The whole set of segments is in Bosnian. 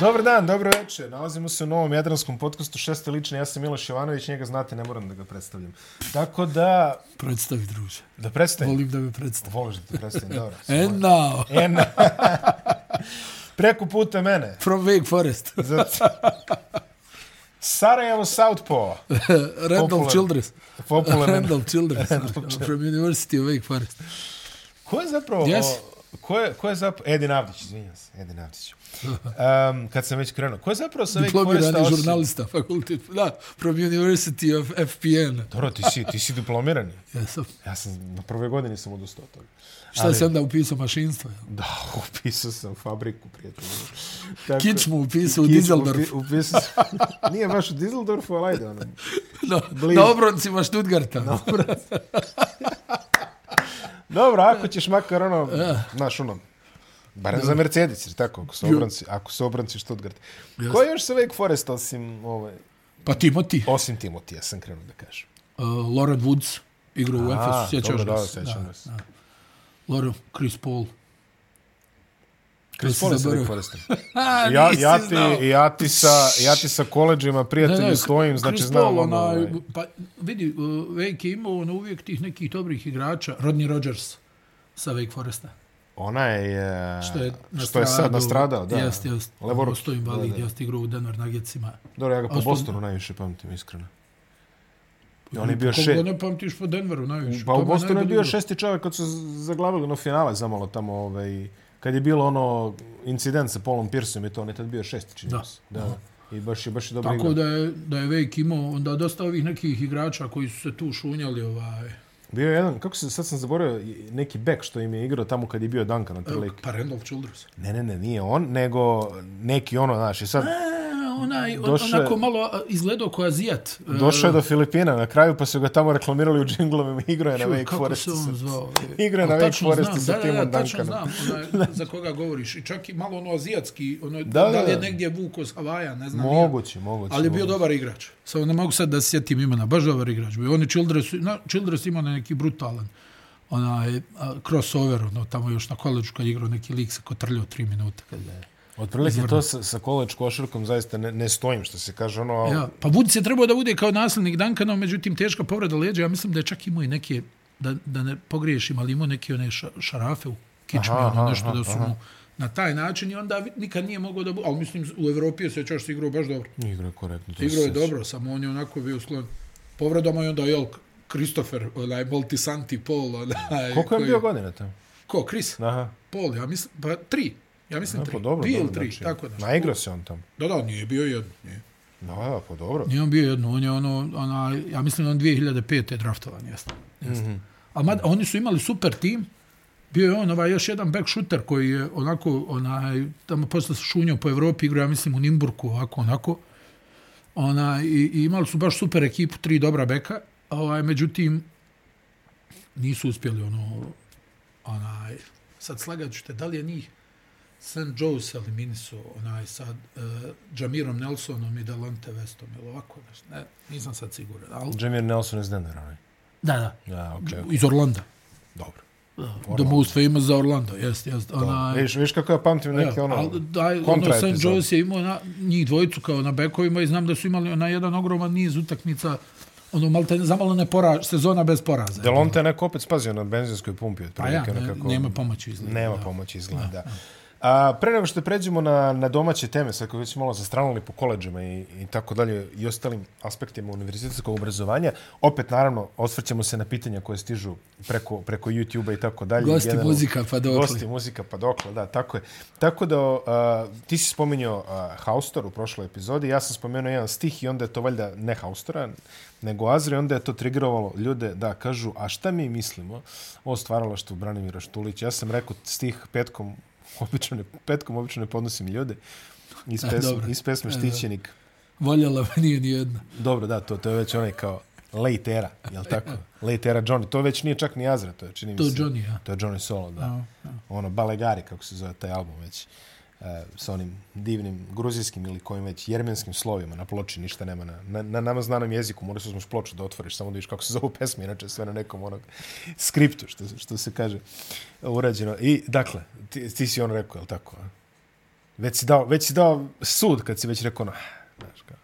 Dobar dan, dobro večer. Nalazimo se u novom jadranskom podcastu Šeste lične. Ja sam Miloš Jovanović, njega znate, ne moram da ga predstavljam. Tako da... Predstavi, druže. Da predstavim? Volim da me predstavi. Voliš da te predstavim, dobro. And now. And Preko puta mene. From Wake Forest. Sarajevo Southpaw. Randolph Childress. Popularno. Randolph Childress. From University of Wake Forest. Ko je zapravo... Yes. Ko je, ko je zapravo... Edin Avdić, izvinjam se. Edin Avdić. Um, kad sam već krenuo. Ko je zapravo sa Wake Foresta Diplomirani žurnalista, fakultet. Da, from University of FPN. Dobro, ti si, ti si diplomirani. Jesam. Ja sam na prve godine sam odustao od toga. Šta Ali... si onda upisao mašinstvo? Ja? Da, upisao sam fabriku, prijatelju. Tako, Kičmu upisao u Dizeldorfu. Upi, upisao sam, nije baš u Dizeldorfu, ali ajde, ono. No, na obroncima Stuttgarta. Na obroncima. Dobro, ako ćeš makar ono, znaš ono, barem za Mercedes, jer tako, ako su obranci, ako su obranci Stuttgart. Yes. Ko je još sa Wake Forest, osim, ovaj, pa Timothy. Osim Timothy, ja sam krenuo da kažem. Uh, Lauren Woods, igra u Efesu, sjećaš dobro, da, sjećam da, da. Lauren, Chris Paul. Chris Paul sa Wake Forestom. ja, ja, ti, ja, ti sa, ja ti sa koleđima prijatelji ne, ne, stojim, znači Chris znam Paul, ono... Onaj, ovaj. pa vidi, uh, Wake je imao ono, uvijek tih nekih dobrih igrača. Rodney Rogers sa Wake Foresta. Ona je, što je, što je sad nastradao, da. Jest, jest. Levoruk. Posto invalid, jest igrao u Denver Nuggetsima. Dobro, ja ga po Osto... Bostonu najviše pamtim, iskreno. I on je bio še... še... ne pamtiš po Denveru najviše? Pa u Bostonu je bio šesti čovjek kad su zaglavili na finale zamalo tamo, ovaj, kad je bilo ono incident sa Paulom Pierceom i to, on je tad bio šesti, čini da. se. Da. I baš je, baš je dobro Tako igra. da je, da je Wake imao onda dosta ovih nekih igrača koji su se tu šunjali ovaj, Bio je jedan, kako se, sad sam zaboravio, neki bek što im je igrao tamo kad je bio Duncan na trlik. Pa Randolph Childress. Ne, ne, ne, nije on, nego neki ono, znaš, i sad... A, onaj, došle, onako malo izgledao ko Azijat. Došao je do Filipina na kraju, pa su ga tamo reklamirali u džinglovima, igrao je na Wake Forest. Kako se on zvao? Igrao je na Wake Forest sa timom Duncanom. Da, da, tačno znam onaj, za koga govoriš. I čak i malo ono azijatski, ono, da, da, da li je negdje Vuko s Havaja, ne znam. Moguće, nije. moguće. Ali je bio dobar igrač. Samo ne mogu sad da se sjetim imena, baš dobar igrač. Oni Childress, na, Childress ima neki brutalan onaj crossover, ono, tamo još na koleđu kad igrao neki lik sa kotrljao tri minuta. Kad je Otprilike to sa, sa koleđ košarkom zaista ne, ne stojim, što se kaže ono... Ja, pa Vudic je trebao da bude kao naslednik Duncana, međutim teška povreda leđa. Ja mislim da je čak imao i neke, da, da ne pogriješim, ali imao neke one šarafe u kičmi, aha, ono nešto aha, da su mu na taj način i onda nikad nije mogao da bude, ali mislim u Evropi je se čaš igrao baš dobro. Igrao je korektno. Igrao je dobro, samo on je onako bio sklon povredama i onda jel, Christopher, onaj Multisanti Paul, onaj... Koliko je koji... bio godina tamo? Ko, Chris? Aha. Paul, ja mislim, pa tri. Ja mislim tri. Pa dobro, Dvije ili tri, znači, tako da. Naigrao se on tamo. Da, da, nije bio jedno. Nije. No, da, pa dobro. Nije on bio jedno, on je ono, ona, ja mislim on 2005. je draftovan, jeste. jeste. Mm -hmm. A mad, oni su imali super tim, bio je on ovaj još jedan back shooter koji je onako, onaj, tamo posle šunjao po Evropi, igrao, ja mislim, u Nimburku, ovako, onako. Ona, i, i imali su baš super ekipu, tri dobra beka, ovaj, međutim, nisu uspjeli ono, onaj, sad slagat ću te, da li je njih St. Joe's eliminisu onaj sad uh, Jamirom Nelsonom i Delonte Westom ili ovako nešto, ne, nisam sad siguran. Ali... Jamir Nelson iz Denvera, onaj? Da, da. Ja, okay, okay. Iz Orlanda. Dobro. The most famous za Orlando, jest, jest. Ona, viš, viš kako ja pamtim neke ono, al, daj, ono St. Joe's je imao na, njih dvojicu kao na bekovima i znam da su imali na jedan ogroman niz utakmica ono malo te zamalo ne pora, sezona bez poraza. Delonte je neko opet spazio na benzinskoj pumpi. Pa ja, ne, nekako, nema pomoći izgleda. Nema da. pomoći izgleda, da. da. A, pre nego što pređemo na, na domaće teme, sad već malo zastranuli po koleđima i, i tako dalje i ostalim aspektima univerzitetskog obrazovanja, opet naravno osvrćemo se na pitanja koje stižu preko, preko YouTube-a i tako dalje. Gosti Jedan, muzika pa dokle. Gosti muzika pa dokle, da, tako je. Tako da a, ti si spominjao Haustor u prošloj epizodi, ja sam spomenuo jedan stih i onda je to valjda ne Haustora, nego Azri, onda je to trigrovalo ljude da kažu, a šta mi mislimo o stvaralaštvu Branimira Štulića? Ja sam rekao stih petkom obično ne, petkom obično ne podnosim ljude. Iz, pes, e, iz pesme Štićenik. E, Voljela me nije ni jedna. Dobro, da, to, to je već onaj kao Leitera, jel tako? Leitera Johnny. To već nije čak ni Azra, to je čini mi se. To Johnny, ja. To je Johnny Solo, da. A, a. Ono, Balegari, kako se zove taj album već. E, sa onim divnim gruzijskim ili kojim već jermenskim slovima na ploči, ništa nema na, na, na nama znanom jeziku, moraš uzmeš ploču da otvoriš, samo da vidiš kako se zove pesme, inače sve na nekom onog skriptu, što, što se kaže urađeno. I, dakle, ti, ti si on rekao, je li tako? A? Već si dao, već si dao sud kad si već rekao, no, znaš kao.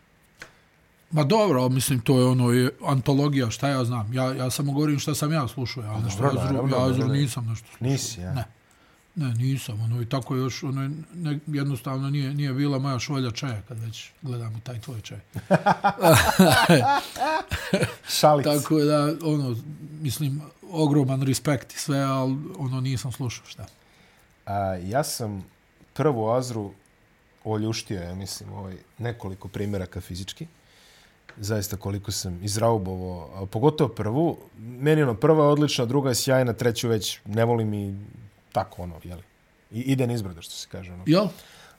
Ma dobro, mislim, to je ono, je antologija, šta ja znam. Ja, ja samo govorim šta sam ja slušao. Ja, nešto, dobro, Azru, naravno, ja Azru ne, ne. nisam nešto slušao. Nisi, ja. Ne. Ne, nisam. Ono, I tako još, ono, ne, jednostavno nije, nije bila moja šolja čaja kad već gledam u taj tvoj čaj. Šalic. Tako da, ono, mislim, ogroman respekt i sve, ali ono, nisam slušao šta. A, ja sam prvu Azru oljuštio, ja mislim, ovaj, nekoliko primjeraka fizički. Zaista koliko sam izraubovo, pogotovo prvu. Meni ono, prva je odlična, druga je sjajna, treću već ne volim i tako ono, jeli. I ide nizbrdo, što se kaže. Ono. Jel?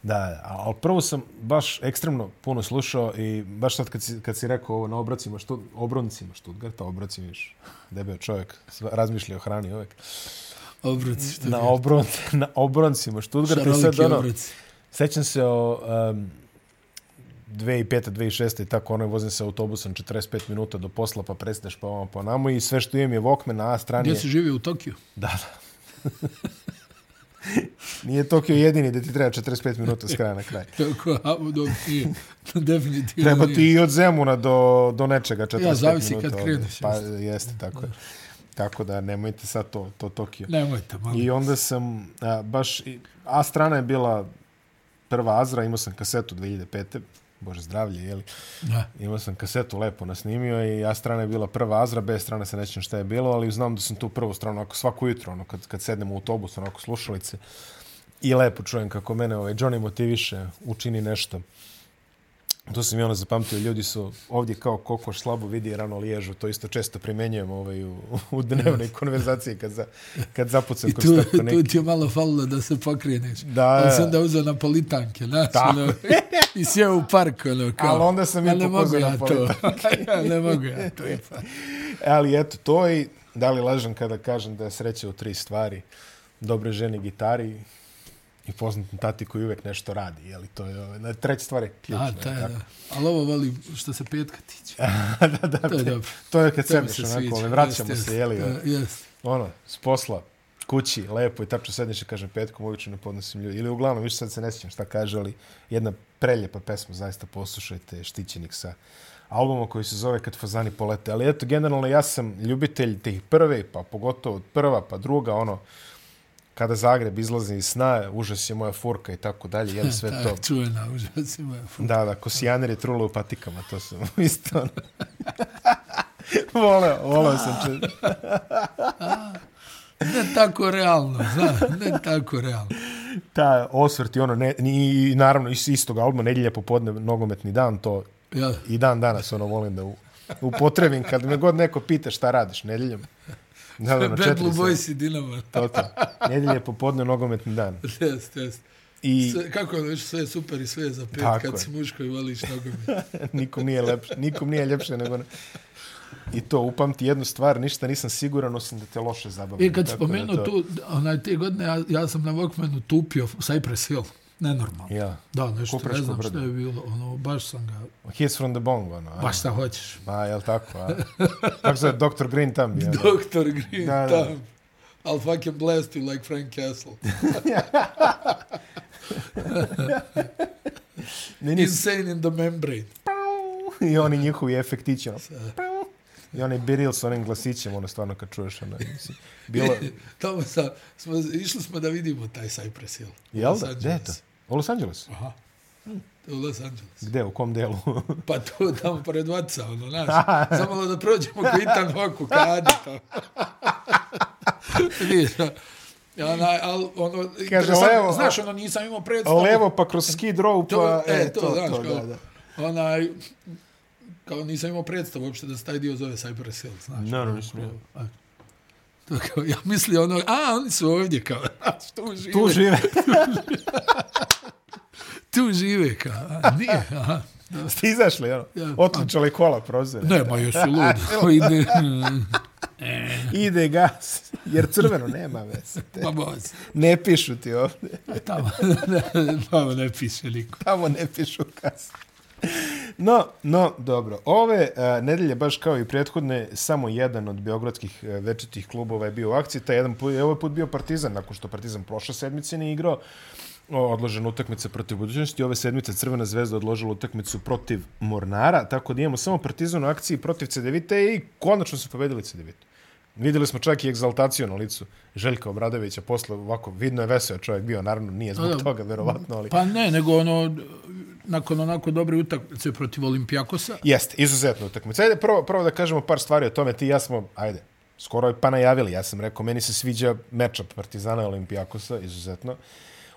Da, ali prvo sam baš ekstremno puno slušao i baš sad kad si, kad si rekao ovo na obrocima, što, obroncima Stuttgarta, obroci, viš, debeo čovjek, razmišlja o hrani uvek. Obroci, što Na, obron, na obroncima Stuttgarta i sad šaroliki ono, obroci. sećam se o um, 2005. 2006. i tako, ono, vozim se autobusom 45 minuta do posla, pa prestaneš pa ovamo pa namo i sve što imam je Walkman, na A strani Gdje je... si živio u Tokiju? Da, da. Nije Tokio jedini da ti treba 45 minuta s kraja na kraj. Tako, a, do, nije. Definitivno Treba nije. ti i od Zemuna do, do nečega 45 Ja, zavisi minuta. kad kreneš, Pa jeste. tako je. Tako da nemojte sad to, to Tokio. Nemojte, malo. I onda sam a, baš, A strana je bila prva Azra, imao sam kasetu 2005. Bože zdravlje, jeli? Da. Imao sam kasetu lepo nasnimio i A strana je bila prva Azra, B strana se nećem šta je bilo, ali znam da sam tu prvu stranu, ako svako jutro, ono, kad, kad sednem u autobus, onako slušalice, i lepo čujem kako mene ovaj Johnny motiviše, učini nešto. To sam i ono zapamtio, ljudi su ovdje kao kokoš slabo vidi rano liježu, to isto često primenjujem ovaj, u, u dnevnoj konverzaciji kad, za, kad zapucam I kroz tu, tako tu neki. ti je malo falilo da se pokreneš. Da, Ali sam da. uzeo na politanke, znaš, ono, i sjeo u park, ono, kao. Ali onda sam i "Ali ne mogu popozao na ja to. politanke." ja, ne mogu ja to. Ali eto, to i da li lažem kada kažem da je sreća u tri stvari. Dobre žene gitari i poznatom tati koji uvek nešto radi. Jeli, to je, ovaj, treća stvar je ključna. A, taj, tako. da. Ali ovo volim što se petka tiče. da, da, To je te- dobro. to je kad To sedneš se onako, sviđa. ovaj, vraćamo Jest, se, jest. jeli, Da, Jest. ono, s posla, kući, lepo i tačno sedneš i kažem petkom uvijek ne podnosim ljudi. Ili uglavnom, više sad se ne sjećam šta kaže, ali jedna preljepa pesma, zaista poslušajte, Štićenik sa albumom koji se zove Kad fazani polete. Ali eto, generalno ja sam ljubitelj tih prve, pa pogotovo prva, pa druga, ono, kada Zagreb izlazi iz sna, užas je moja furka i tako dalje, jel sve to. Tak, čuvena, užas ima. Da, da, kosijaneri trule u patikama, to sam isto. ono. voleo, voleo sam če... Ne tako realno, zna, ne tako realno. ta osvrt i ono, ne, i naravno iz istog albuma, Nedjelja popodne, nogometni dan, to Ja, i dan danas ono volim da upotrebim kad me god neko pita šta radiš nedjeljom. Da, da, na Bad Blue. Boys i Dinamo. To, to. Nedjelje popodne, nogometni dan. Jest, jest. I Sve, kako ono, još sve je super i sve je za pet Tako kad je. si muško i voliš nogomet. nikom nije, lepše, nikom nije ljepše nego... I to, upamti jednu stvar, ništa nisam siguran, osim da te loše zabavljaju. I kad Tako da spomenuo to- tu, onaj, te godine, ja, ja sam na Walkmanu tupio Cypress Hill. Nenormalno. Ja, Da, nešto, Kupreško ne znam brdo. što je bilo. Ono, baš sam ga, Hits from the Bong, ono. a? baš šta hoćeš. A, jel tako, a? Kako se Dr. Green tam bio? Dr. Green, Da, da, da. tam. I'll fucking blast you like Frank Castle. Ne, nis, Insane in the membrane. I oni njihovi efektići, ono. I onaj biril s onim glasićem, ono stvarno kad čuješ, ono, mislim. Bilo, Tamo sa, smo, išli smo da vidimo taj Cypress Hill. jel da? Gde je to? U Los Angeles? Aha. To u Los Angeles. Gde, u kom delu? Pa to tamo pored Vaca, ono, znaš. Samo da prođemo ko Itan Hoku, kadi to. Vidiš, ja, al, ono, interesantno, levo, znaš, ono, nisam imao predstavu. Levo pa kroz Skid Row, pa... To, e, to, znaš, to, kao, da, da. onaj, kao nisam imao predstavu uopšte da se taj dio zove Cypress Hill, znaš. No, no, nisam To kao, ja mislio ono, a, oni su ovdje, kao, tu žive. Tu žive. Tu žive, kao, a, nije, aha. Ste izašli, ono? Ja. Otključali kola prozore. Ne, ma jesu ludi. Ko ide, Ide gas, jer crveno nema veze. ma boz. Ne pišu ti ovdje. Tamo, tamo ne piše niko. Tamo ne pišu gas. No, no, dobro. Ove uh, nedelje, baš kao i prethodne, samo jedan od beogradskih e, uh, večetih klubova je bio u akciji. Taj jedan put, je ovaj put bio Partizan, nakon što Partizan prošle sedmice nije igrao. o, odložena utakmica protiv budućnosti. Ove sedmice Crvena zvezda odložila utakmicu protiv Mornara, tako da imamo samo partizan u akciji protiv CDVita i konačno su pobedili CDVita. Vidjeli smo čak i egzaltaciju na licu Željka Obradovića posle ovako, vidno je veseo čovjek bio, naravno nije zbog da, toga, verovatno, ali... Pa ne, nego ono, nakon onako dobre utakmice protiv Olimpijakosa... Jeste, izuzetno utakmice. Ajde, prvo, prvo da kažemo par stvari o tome, ti i ja smo, ajde, skoro pa najavili, ja sam rekao, meni se sviđa matchup Partizana i Olimpijakosa, izuzetno.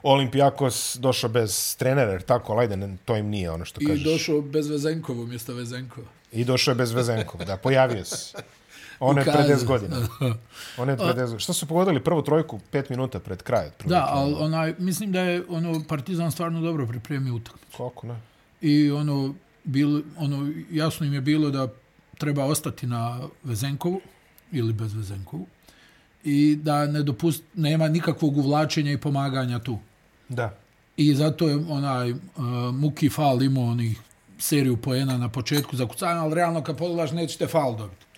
Olimpijakos došao bez trenera, jer tako, ajde, to im nije ono što kažeš. I došao bez Vezenkova umjesto Vezenkova. I došao je bez Vezenkova, da, pojavio se. On je pred 10 godina. On je pred 10 godina. Što su pogodili prvu trojku 5 minuta pred kraj? Da, ali onaj, mislim da je ono Partizan stvarno dobro pripremio utakmicu. Kako ne? I ono, bil, ono, jasno im je bilo da treba ostati na Vezenkovu ili bez Vezenkovu i da ne dopust, nema nikakvog uvlačenja i pomaganja tu. Da. I zato je onaj uh, Muki Fal imao onih seriju poena na početku za kucanje, ali realno kad pogledaš nećete fal dobiti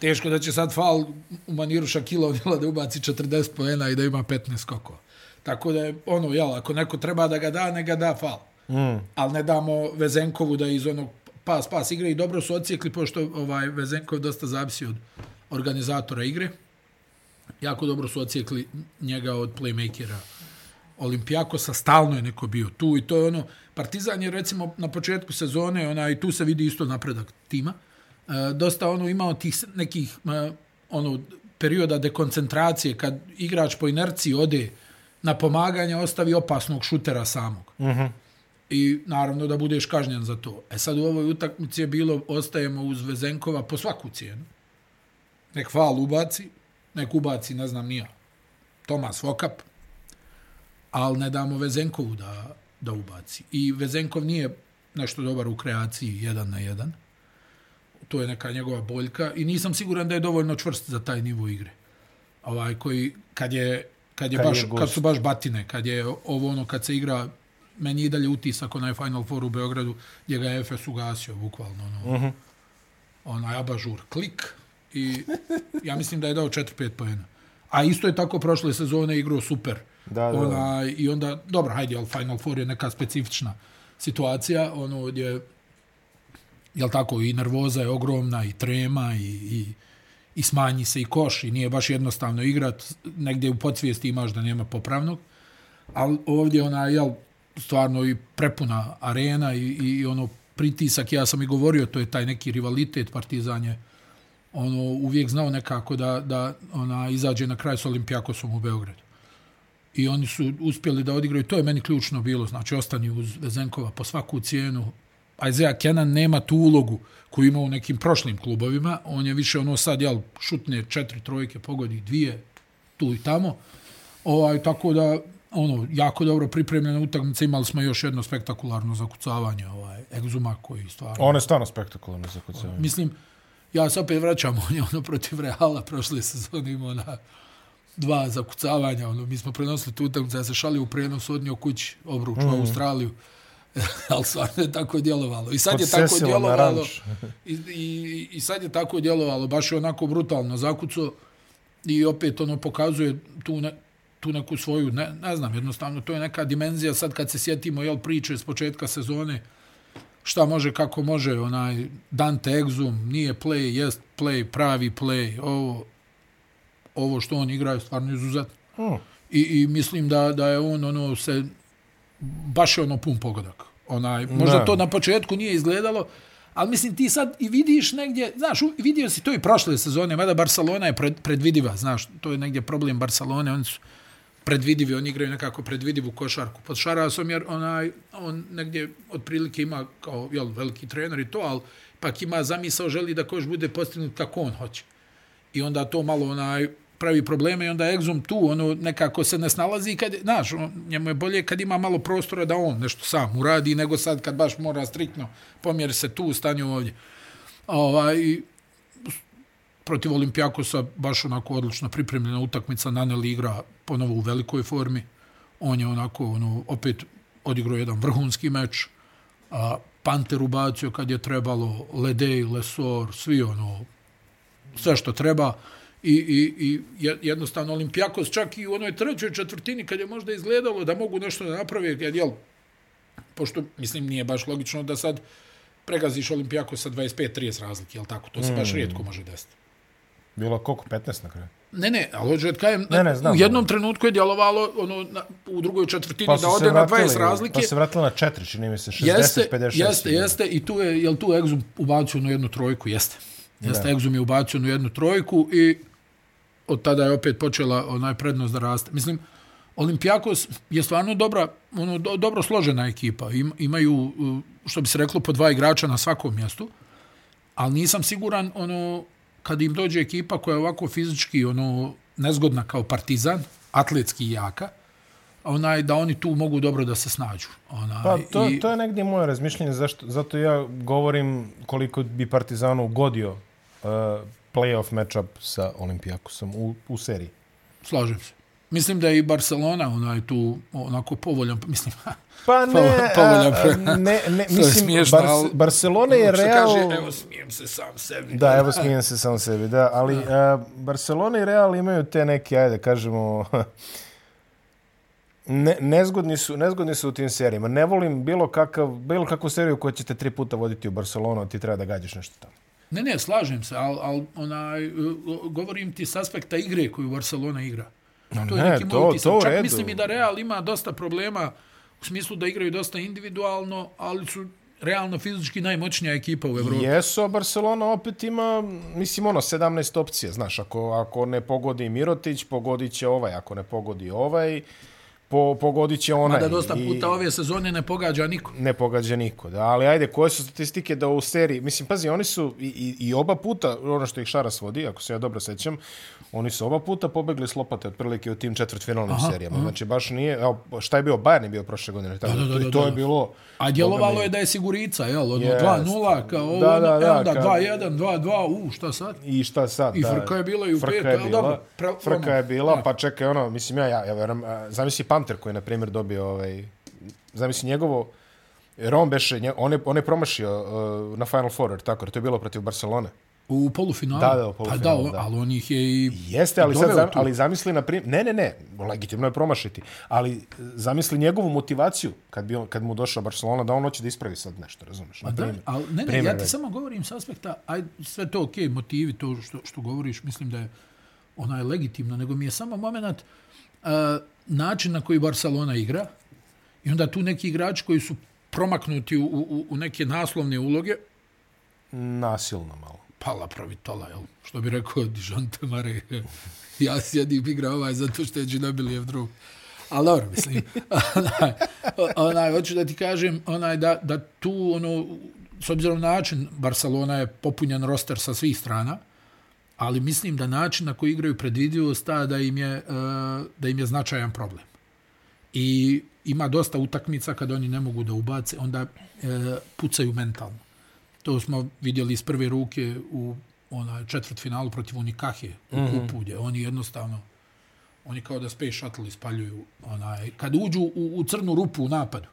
teško da će sad fal u maniru Šakila odjela da ubaci 40 poena i da ima 15 skokova. Tako da je ono, jel, ako neko treba da ga da, ne ga da fal. Mm. Ali ne damo Vezenkovu da iz onog pas, pas igre i dobro su ocijekli, pošto ovaj Vezenkov dosta zavisi od organizatora igre. Jako dobro su ocijekli njega od playmakera Olimpijakosa, stalno je neko bio tu i to je ono, Partizan je recimo na početku sezone, ona, i tu se vidi isto napredak tima, dosta ono imao tih nekih e, ono perioda dekoncentracije kad igrač po inerciji ode na pomaganje ostavi opasnog šutera samog. Uh mhm. -huh. I naravno da budeš kažnjen za to. E sad u ovoj utakmici je bilo ostajemo uz Vezenkova po svaku cijenu. Nek fal ubaci, nek ubaci, ne znam nija, Tomas Vokap, ali ne damo Vezenkovu da, da ubaci. I Vezenkov nije nešto dobar u kreaciji jedan na jedan to je neka njegova boljka i nisam siguran da je dovoljno čvrst za taj nivo igre. Ovaj koji kad je kad je kad baš je kad su baš batine, kad je ovo ono kad se igra meni i dalje utisak onaj Final Four u Beogradu gdje ga je Efes ugasio bukvalno ono. Uh mhm. -huh. Onaj abažur klik i ja mislim da je dao 4-5 poena. A isto je tako prošle sezone igrao super. Da, da. Ona, I onda, dobro, hajde, ali Final Four je neka specifična situacija, ono, gdje jel tako, i nervoza je ogromna, i trema, i, i, i smanji se i koš, i nije baš jednostavno igrat, negdje u podsvijesti imaš da nema popravnog, ali ovdje ona, jel, stvarno i prepuna arena i, i ono pritisak, ja sam i govorio, to je taj neki rivalitet partizanje, ono uvijek znao nekako da, da ona izađe na kraj s Olimpijakosom u Beogradu. I oni su uspjeli da odigraju, to je meni ključno bilo, znači ostani uz Vezenkova po svaku cijenu, Isaiah Kenan nema tu ulogu koju ima u nekim prošlim klubovima. On je više ono sad, jel, šutne četiri trojke, pogodi dvije, tu i tamo. Ovaj, tako da, ono, jako dobro pripremljena utakmica. Imali smo još jedno spektakularno zakucavanje, ovaj, Exuma koji stvarno... On je stvarno spektakularno zakucavanje. Mislim, ja se opet vraćam, on je ono protiv Reala prošle sezone imao na dva zakucavanja. Ono, mi smo prenosili tu utakmicu, ja se šalio u prenos odnio kući, obruč mm. u Australiju. ali stvarno je tako djelovalo. I sad je tako djelovalo. I, i, I sad je tako djelovalo. Baš je onako brutalno zakuco i opet ono pokazuje tu, ne, tu neku svoju, ne, ne znam, jednostavno to je neka dimenzija sad kad se sjetimo jel, priče s početka sezone šta može, kako može, onaj Dante Exum, nije play, jest play, pravi play, ovo, ovo što on igra je stvarno izuzetno. Hmm. I, I mislim da, da je on ono se baš je ono pun pogodak. Onaj, možda ne. to na početku nije izgledalo, ali mislim ti sad i vidiš negdje, znaš, vidio si to i prošle sezone, mada Barcelona je pred, predvidiva, znaš, to je negdje problem Barcelone, oni su predvidivi, oni igraju nekako predvidivu košarku. Pod Šarasom, jer onaj, on negdje otprilike ima kao jel, veliki trener i to, ali pak ima zamisao, želi da koš bude postignut kako on hoće. I onda to malo onaj, pravi probleme i onda Exum tu ono nekako se ne snalazi kad znaš njemu je bolje kad ima malo prostora da on nešto sam uradi nego sad kad baš mora striktno pomjeri se tu stanju ovdje. Ovaj protiv Olimpijakosa baš onako odlično pripremljena utakmica Naneli igra ponovo u velikoj formi. On je onako ono opet odigrao jedan vrhunski meč a Panter ubacio kad je trebalo Ledej, Lesor, svi ono sve što treba i, i, i jednostavno Olimpijakos čak i u onoj trećoj četvrtini kad je možda izgledalo da mogu nešto da naprave, jer, jel, pošto, mislim, nije baš logično da sad pregaziš Olimpijakos sa 25-30 razlike, jel tako? To se mm. baš rijetko može desiti. Bilo koliko? 15 na kraju? Ne, ne, ali hoću da kajem, ne, ne, znam, u jednom trenutku je djelovalo ono, na, u drugoj četvrtini pa da ode vratili, na 20 razlike. Pa se vratilo na 4, čini mi se, 60, jeste, 56. Jeste, jeste, i tu je, jel tu Exum ubacio na jednu trojku? Jeste. Jeste. Exum je ubacio na jednu trojku i od tada je opet počela onaj prednost da raste. Mislim, Olimpijakos je stvarno dobra, ono, do, dobro složena ekipa. Im, imaju, što bi se reklo, po dva igrača na svakom mjestu. Ali nisam siguran, ono, kad im dođe ekipa koja je ovako fizički ono nezgodna kao partizan, atletski jaka, onaj da oni tu mogu dobro da se snađu. Onaj, pa to, i... to je negdje moje razmišljenje, zašto, zato ja govorim koliko bi Partizanu ugodio uh, playoff matchup sa Olimpijakosom u, u seriji. Slažem se. Mislim da je i Barcelona onaj tu onako povoljan, mislim, Pa ne, a, ne, ne mislim, smiješno, Bar ali, Barcelona je Real... Kaže, evo smijem se sam sebi. Da, evo smijem se sam sebi, da, ali. A, Barcelona i Real imaju te neke, ajde, kažemo, ne, nezgodni, su, nezgodni su u tim serijima. Ne volim bilo, kakav, bilo kakvu seriju koju ćete tri puta voditi u Barcelonu, ti treba da gađaš nešto tamo. Ne, ne, slažem se, ali al, onaj, govorim ti s aspekta igre koju Barcelona igra. To je ne, neki to, to Čak redu. mislim i da Real ima dosta problema u smislu da igraju dosta individualno, ali su realno fizički najmoćnija ekipa u Evropi. Jesu, a Barcelona opet ima, mislim, ono, 17 opcije, znaš, ako, ako ne pogodi Mirotić, pogodit će ovaj, ako ne pogodi ovaj, po, pogodit će onaj. Mada dosta puta i, ove sezone ne pogađa niko. Ne pogađa niko, da, ali ajde, koje su statistike da u seriji, mislim, pazi, oni su i, i, i oba puta, ono što ih Šaras vodi, ako se ja dobro sećam, oni su oba puta pobegli s lopate otprilike u tim četvrtfinalnim serijama. Aha. Znači, baš nije, evo, šta je bio, Bayern je bio prošle godine, tako, da, da, da, I to da. je bilo... A djelovalo je da je sigurica, jel, ono, yes. 2-0, kao ovo, da, da, da, onda 2-1, 2-2, u, šta sad? I šta sad, I frka je bila i u petu, je bila, frka je bila, pa čekaj, ono, mislim, ja, ja, ja verujem, zamisli Panter koji je, na primjer, dobio, ovaj, zamisli njegovo, jer on beše, on je, on je promašio uh, na Final Four, tako, to je bilo protiv Barcelone. U polufinalu? Da, da, u polufinalu, pa da. da. ali on ih je i Jeste, ali, sad, zam, ali zamisli na primjer... Ne, ne, ne, legitimno je promašiti. Ali zamisli njegovu motivaciju kad, bi on, kad mu došao Barcelona, da on hoće da ispravi sad nešto? Na primjer, da, ali, ne, ne, ja ti samo govorim s aspekta, aj, sve to okej, okay, motivi, to što, što govoriš, mislim da je ona je legitimno, nego mi je samo moment uh, način na koji Barcelona igra i onda tu neki igrači koji su promaknuti u, u, u neke naslovne uloge. Nasilno malo pala pravitola, jel? Što bi rekao Dijon Tamare, ja sjedim igra ovaj zato što je Džinobilijev drug. Ali dobro, mislim, onaj, onaj, hoću da ti kažem, onaj, da, da tu, ono, s obzirom na način, Barcelona je popunjen roster sa svih strana, ali mislim da način na koji igraju predvidivost ta da im je, eh, da im je značajan problem. I ima dosta utakmica kada oni ne mogu da ubace, onda eh, pucaju mentalno. To smo vidjeli iz prve ruke u ona četvrt finalu protiv Unikahe u mm -hmm. kupu, gdje oni jednostavno oni kao da Space Shuttle ispaljuju onaj, kad uđu u, u crnu rupu u napadu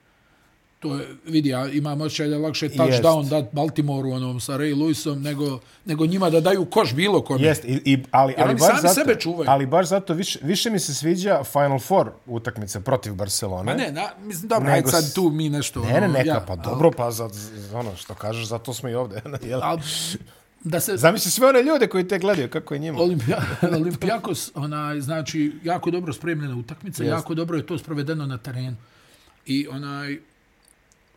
to je, vidi, ja imam osjećaj da lakše touchdown dat Baltimore onom sa Ray Lewisom nego, nego njima da daju koš bilo kome. Jest, i, i, ali, ali, baš zato, sebe čuvaju. ali baš zato više, više mi se sviđa Final Four utakmice protiv Barcelone. Ma ne, na, mislim, dobro, nego, sad tu mi nešto... Ne, ne, ono, neka, ja, pa ali, dobro, pa za, ono što kažeš, zato smo i ovde. Al, da se Zamisli sve one ljude koji te gledaju kako je njima. Olimpija, Olimpijakos, ona znači jako dobro spremljena utakmica, jako dobro je to sprovedeno na terenu. I onaj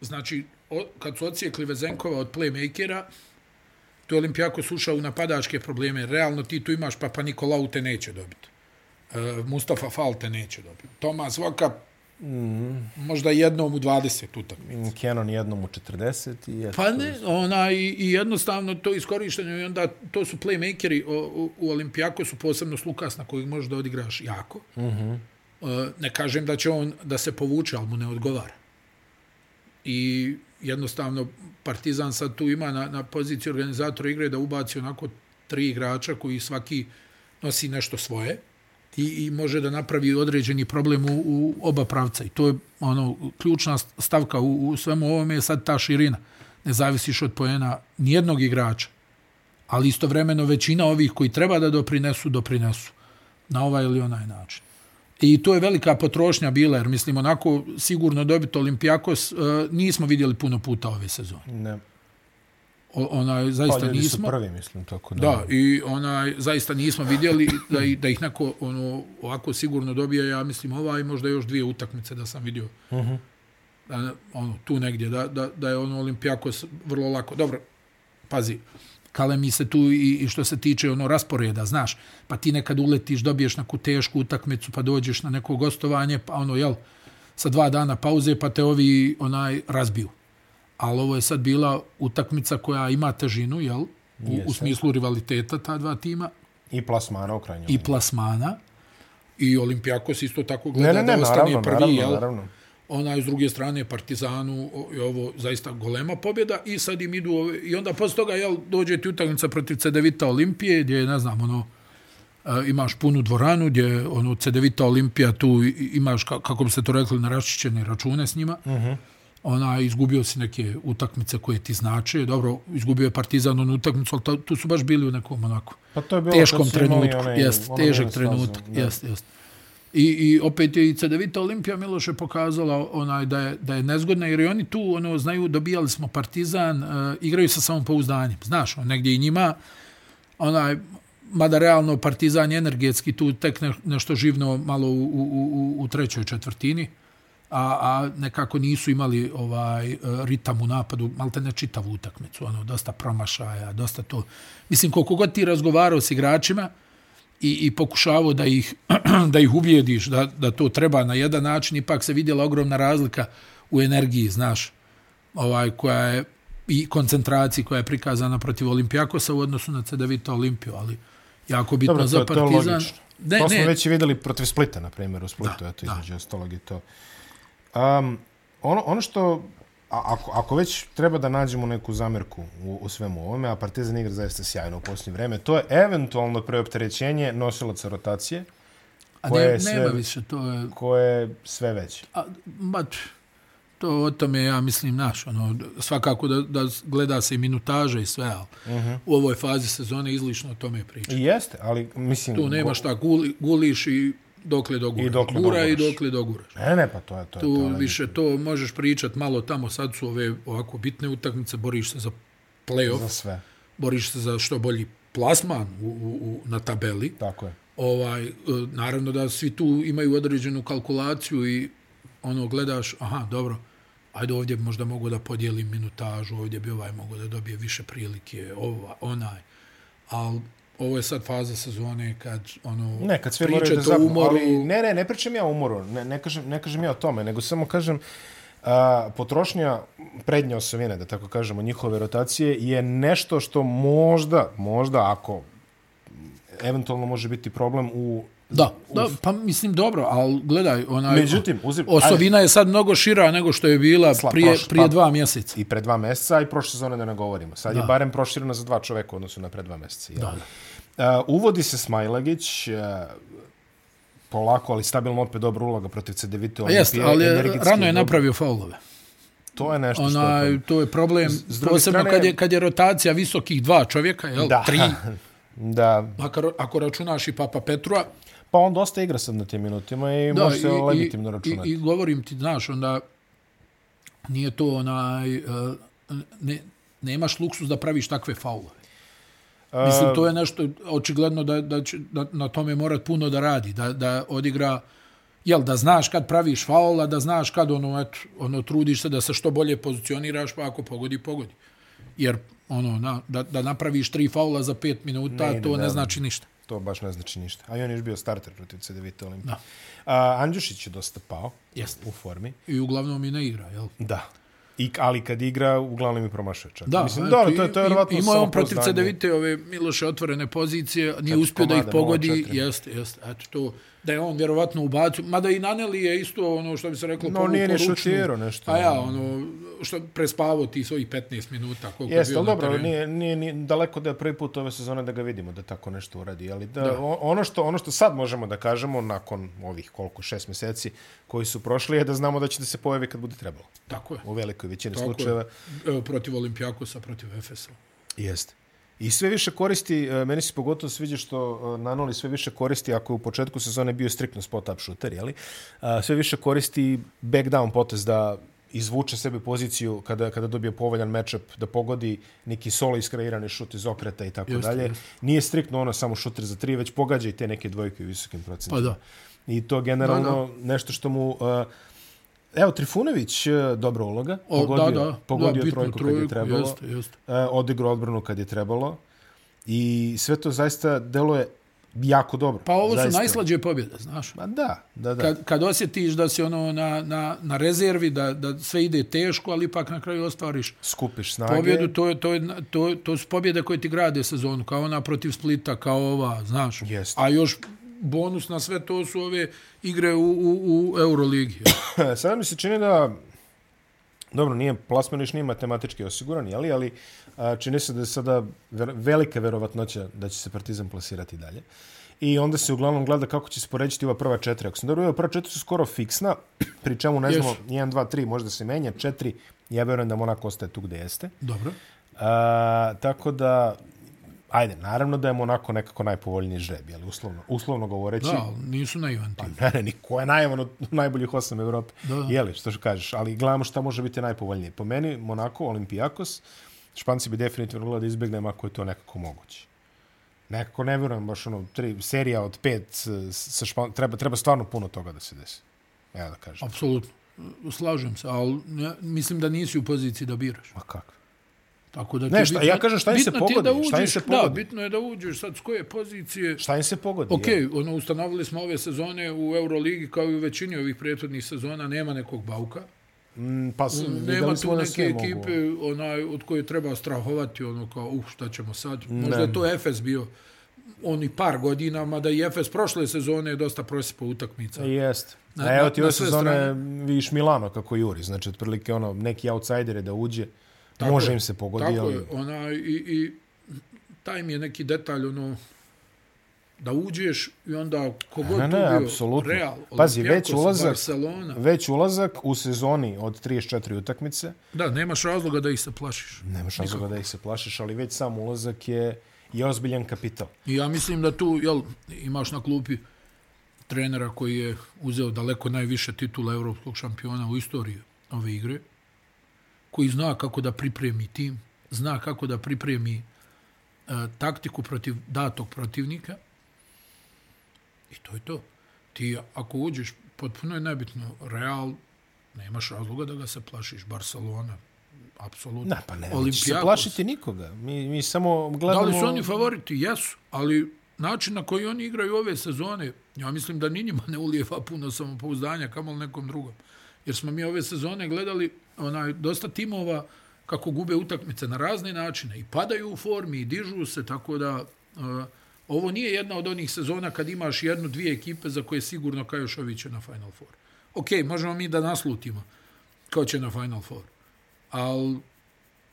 znači, o, kad su ocijekli Vezenkova od playmakera, to je Olimpijako slušao u napadačke probleme. Realno ti tu imaš Papa Nikolau te neće dobiti. E, Mustafa Fal te neće dobiti. Tomas Voka mm -hmm. možda jednom u 20 utakmica. Kenon jednom u 40. I pa ne, ona i, i jednostavno to iskorištenje i onda to su playmakeri u, u, u Olimpijako su posebno s Lukas na kojeg možeš da odigraš jako. Mm -hmm. e, ne kažem da će on da se povuče, ali mu ne odgovara i jednostavno Partizan sad tu ima na, na poziciji organizatora igre da ubaci onako tri igrača koji svaki nosi nešto svoje i, i može da napravi određeni problem u, u oba pravca i to je ono ključna stavka u, u svemu ovome je sad ta širina ne zavisiš od poena nijednog igrača ali istovremeno većina ovih koji treba da doprinesu, doprinesu na ovaj ili onaj način. I to je velika potrošnja bila, jer mislim, onako sigurno dobiti Olimpijakos uh, nismo vidjeli puno puta ove sezone. Ne. O, onaj, zaista Pa nismo. prvi, mislim, tako da. Da, i onaj, zaista nismo vidjeli da, da ih neko ono, ovako sigurno dobije, ja mislim, ova i možda još dvije utakmice da sam vidio. Uh -huh. da, ono, tu negdje, da, da, da je ono Olimpijakos vrlo lako. Dobro, pazi, kale mi se tu i, i što se tiče ono rasporeda, znaš, pa ti nekad uletiš, dobiješ neku tešku utakmicu, pa dođeš na neko gostovanje, pa ono, jel, sa dva dana pauze, pa te ovi onaj razbiju. Ali ovo je sad bila utakmica koja ima težinu, jel, u, u smislu rivaliteta ta dva tima I plasmana u krajnjoj. i plasmana. I Olimpijakos isto tako ne, gleda ne, ne, da ostane naravno, prvi, naravno, jel? naravno. Onaj s druge strane Partizanu je ovo zaista golema pobjeda i sad im idu ove, i onda posle toga jel, dođe ti utakmica protiv Cedevita Olimpije gdje je, ne znam ono e, imaš punu dvoranu gdje ono Cedevita Olimpija tu imaš ka- kako bi se to rekli naraščićene račune s njima. Uh -huh. ona izgubio si neke utakmice koje ti znače. Dobro izgubio je Partizan onu utakmicu ali to, tu su baš bili u nekom onako Pa to je bilo teškom trenutku, jest, onu težak trenutak, jest, jest. I, I opet je i Cedevita Olimpija Miloše pokazala onaj da je, da je nezgodna, jer i oni tu ono, znaju, dobijali smo Partizan, e, igraju sa samopouzdanjem. Znaš, on, negdje i njima, onaj, mada realno Partizan je energetski tu tek ne, nešto živno malo u, u, u, u trećoj četvrtini, a, a nekako nisu imali ovaj e, ritam u napadu, malte ne čitavu utakmicu, ono, dosta promašaja, dosta to. Mislim, koliko god ti razgovarao s igračima i, i pokušavao da ih, da ih ubijediš da, da to treba na jedan način, ipak se vidjela ogromna razlika u energiji, znaš, ovaj, koja je i koncentraciji koja je prikazana protiv Olimpijakosa u odnosu na Cedevita Olimpiju, ali jako bitno Dobro, to, za je- to je Partizan. logično. Ne, to smo ne, već i videli protiv Splita, na primjer, u Splitu, Da, eto, između ostalog i to. Um, ono, ono što, a, ako, ako već treba da nađemo neku zamerku u, u svemu ovome, a Partizan igra zaista sjajno u posljednje vreme, to je eventualno preopterećenje nosilaca rotacije, a koje ne, je sve- nema više, to je... koje je sve veće. A, ba, to o tome ja mislim naš, ono, svakako da, da gleda se i minutaža i sve, ali uh -huh. u ovoj fazi sezone izlično o tome priča. I jeste, ali mislim... Tu nema šta, guli, guliš i dokle doguraš. I dokle Gura i dokle doguraš. Ne, ne, pa to je to. je Tu to, ne, više to možeš pričat malo tamo, sad su ove ovako bitne utakmice, boriš se za play-off, Za sve, boriš se za što bolji plasman u, u, u, na tabeli. tako je. ovaj, e, naravno da svi tu imaju određenu kalkulaciju i ono gledaš, aha, dobro, ajde ovdje možda mogu da podijelim minutažu, ovdje bi ovaj mogu da dobije više prilike, ova, onaj. Ali ovo je sad faza sezone kad ono Ne, kad sve moraju da pričate o zapnu, umoru, ali ne, ne, ne pričam ja o umoru, ne, ne, kažem, ne kažem ja o tome, nego samo kažem a, potrošnja prednje osovine, da tako kažemo, njihove rotacije je nešto što možda, možda ako eventualno može biti problem u Da, da, pa mislim dobro, ali gledaj, onaj, Međutim, uzim, osovina je sad mnogo šira nego što je bila Sla- prije, prošle- prije pa- dva mjeseca. i pre dva mjeseca, i prošle sezone da ne govorimo. Sad da. je barem prošireno za dva čoveka u odnosu na pre dva mjeseca. jel? Da, Uh, uvodi se Smajlagić, uh, polako, ali stabilno opet dobra uloga protiv CDVita A jest, ali je, rano je napravio faulove. To je nešto što... Onaj, je to je problem, s druge posebno strane- kad je, kad je rotacija visokih dva čovjeka, jel, da. tri, da. ako, ako računaš i Papa Petrua, Pa on dosta igra sad na tim minutima i da, može se legitimno računati. I, I govorim ti, znaš, onda nije to onaj, uh, ne, nemaš luksus da praviš takve faulove. Mislim, to je nešto očigledno da, da će da, na tome morat puno da radi, da, da odigra, jel, da znaš kad praviš faula, da znaš kad ono, eto, ono, trudiš se da se što bolje pozicioniraš, pa ako pogodi, pogodi. Jer, ono, na, da, da napraviš tri faula za pet minuta, Ne to ne da. znači ništa. To baš ne znači ništa. A i on je još bio starter protiv CDVita Olimpije. Da. A, Andjušić je dosta pao Jeste. u formi. I uglavnom i ne igra, jel? Da. I, ali kad igra, uglavnom i promašuje čak. Da, Mislim, eto, dobro, to je, to je vjerovatno Imao je on protiv. CDVite ove Miloše otvorene pozicije, nije uspio da ih pogodi, 0-4. jeste, jeste, eto to, da je on vjerovatno ubacio, mada i Naneli je isto ono što bi se reklo No, nije ni ručnu. šutirao nešto. A ja, ono, što prespavao ti svojih 15 minuta, koliko Jeste, je ali dobro, nije, nije, nije daleko da je prvi put ove sezone da ga vidimo da tako nešto uradi. Ali da, da. Ono, što, ono što sad možemo da kažemo nakon ovih koliko, šest mjeseci koji su prošli je da znamo da će da se pojavi kad bude trebalo. Tako je. U velikoj većini Tako je. slučajeva. Evo, protiv Olimpijakosa, protiv Efesa. Jeste. I sve više koristi, e, meni se pogotovo sviđa što e, Nanoli sve više koristi, ako je u početku sezone bio striktno spot-up shooter, jeli? A, sve više koristi back down potez da izvuče sebe poziciju kada kada dobije povoljan matchup da pogodi neki solo iskreirani šut iz okreta i tako dalje. Nije striktno ono samo šuter za tri, već pogađa i te neke dvojke u visokim procentima. Pa da. I to generalno nešto što mu... Uh, evo, Trifunović, uh, dobra uloga. O, Pogodio, da, da, pogodio da, bitnu trojku, kad je trebalo. Jeste, jeste. Uh, odigrao odbranu kad je trebalo. I sve to zaista deluje jako dobro. Pa ovo zaista. su najslađe pobjede, znaš. Ma da, da, da. Kad, kad osjetiš da si ono na, na, na rezervi, da, da sve ide teško, ali ipak na kraju ostvariš Skupiš snage. pobjedu, to, je, to, je, to, to su pobjede koje ti grade sezonu, kao ona protiv Splita, kao ova, znaš. Jeste. A još bonus na sve to su ove igre u, u, u Euroligi. Sada mi se čini da dobro, nije plasman još nije matematički osiguran, jeli, ali a, čini se da je sada ver, velika verovatnoća da će se Partizan plasirati dalje. I onda se uglavnom gleda kako će se poređiti ova prva četiri. Ako sam dobro, prva četiri su skoro fiksna, pri čemu ne znamo, Jesu. 1, 2, 3 možda se menja, 4, ja verujem da Monako ostaje tu gde jeste. Dobro. A, tako da, ajde, naravno da je Monako nekako najpovoljniji žreb, jeli, uslovno, uslovno govoreći. Da, ali nisu naivan tim. Ne, ne, niko je najavan od najboljih osam Evrope. Da, da. Jeli, što što kažeš. Ali gledamo šta može biti najpovoljnije. Po meni, Monako, Olimpijakos, Španci bi definitivno gledali da izbjegnemo ako je to nekako moguće. Nekako ne vjerujem baš ono, tri, serija od pet sa Špan... treba, treba stvarno puno toga da se desi. Evo da kažem. Apsolutno. Slažem se, ali ja, mislim da nisi u poziciji da biraš. Ma kako? Tako da Ne, ti šta- bitno- ja kažem šta im se pogodi, da šta im uđeš, se Da, pogodi. bitno je da uđeš sad s koje pozicije. Šta im se pogodi? Ok, jel? ono, ustanovili smo ove sezone u Euroligi kao i u većini ovih prethodnih sezona, nema nekog bauka. Mm, pa Nema tu da neke ekipe mogu. onaj, od koje treba strahovati, ono kao, uh, šta ćemo sad? Možda je to Efes bio oni par godina, mada i Efes prošle sezone je dosta prosipao utakmica. Jest. Na- A evo na- ti ove sezone strane. vidiš Milano kako juri. Znači, otprilike ono, neki outsider je da uđe. Tako Može im se pogodi, Tako ali... je, ona, i, i taj mi je neki detalj, ono, da uđeš i onda kogod Ne, tu ne, bio, apsolutno. Real, Pazi, već ulazak- Barcelona, Već ulazak u sezoni od 34 utakmice, da, nemaš razloga da ih se plašiš. nemaš razloga da ih se plašiš, ali već sam ulazak je, je ozbiljan kapital. I ja mislim da tu, jel, imaš na klupi trenera koji je uzeo daleko najviše titula evropskog šampiona u istoriji ove igre, koji zna kako da pripremi tim, zna kako da pripremi e, taktiku protiv datog protivnika. I to je to. Ti ako uđeš, potpuno je nebitno, Real, nemaš razloga da ga se plašiš, Barcelona, apsolutno. Ne, pa ne, neće se plašiti nikoga. Mi, mi samo Da gledamo... li su oni favoriti? Jesu, ali način na koji oni igraju ove sezone, ja mislim da ni njima ne ulijeva puno samopouzdanja, kamo nekom drugom. Jer smo mi ove sezone gledali onaj dosta timova kako gube utakmice na razne načine i padaju u formi i dižu se, tako da uh, ovo nije jedna od onih sezona kad imaš jednu, dvije ekipe za koje sigurno kao još ovi će na Final Four. Ok, možemo mi da naslutimo ko će na Final Four, ali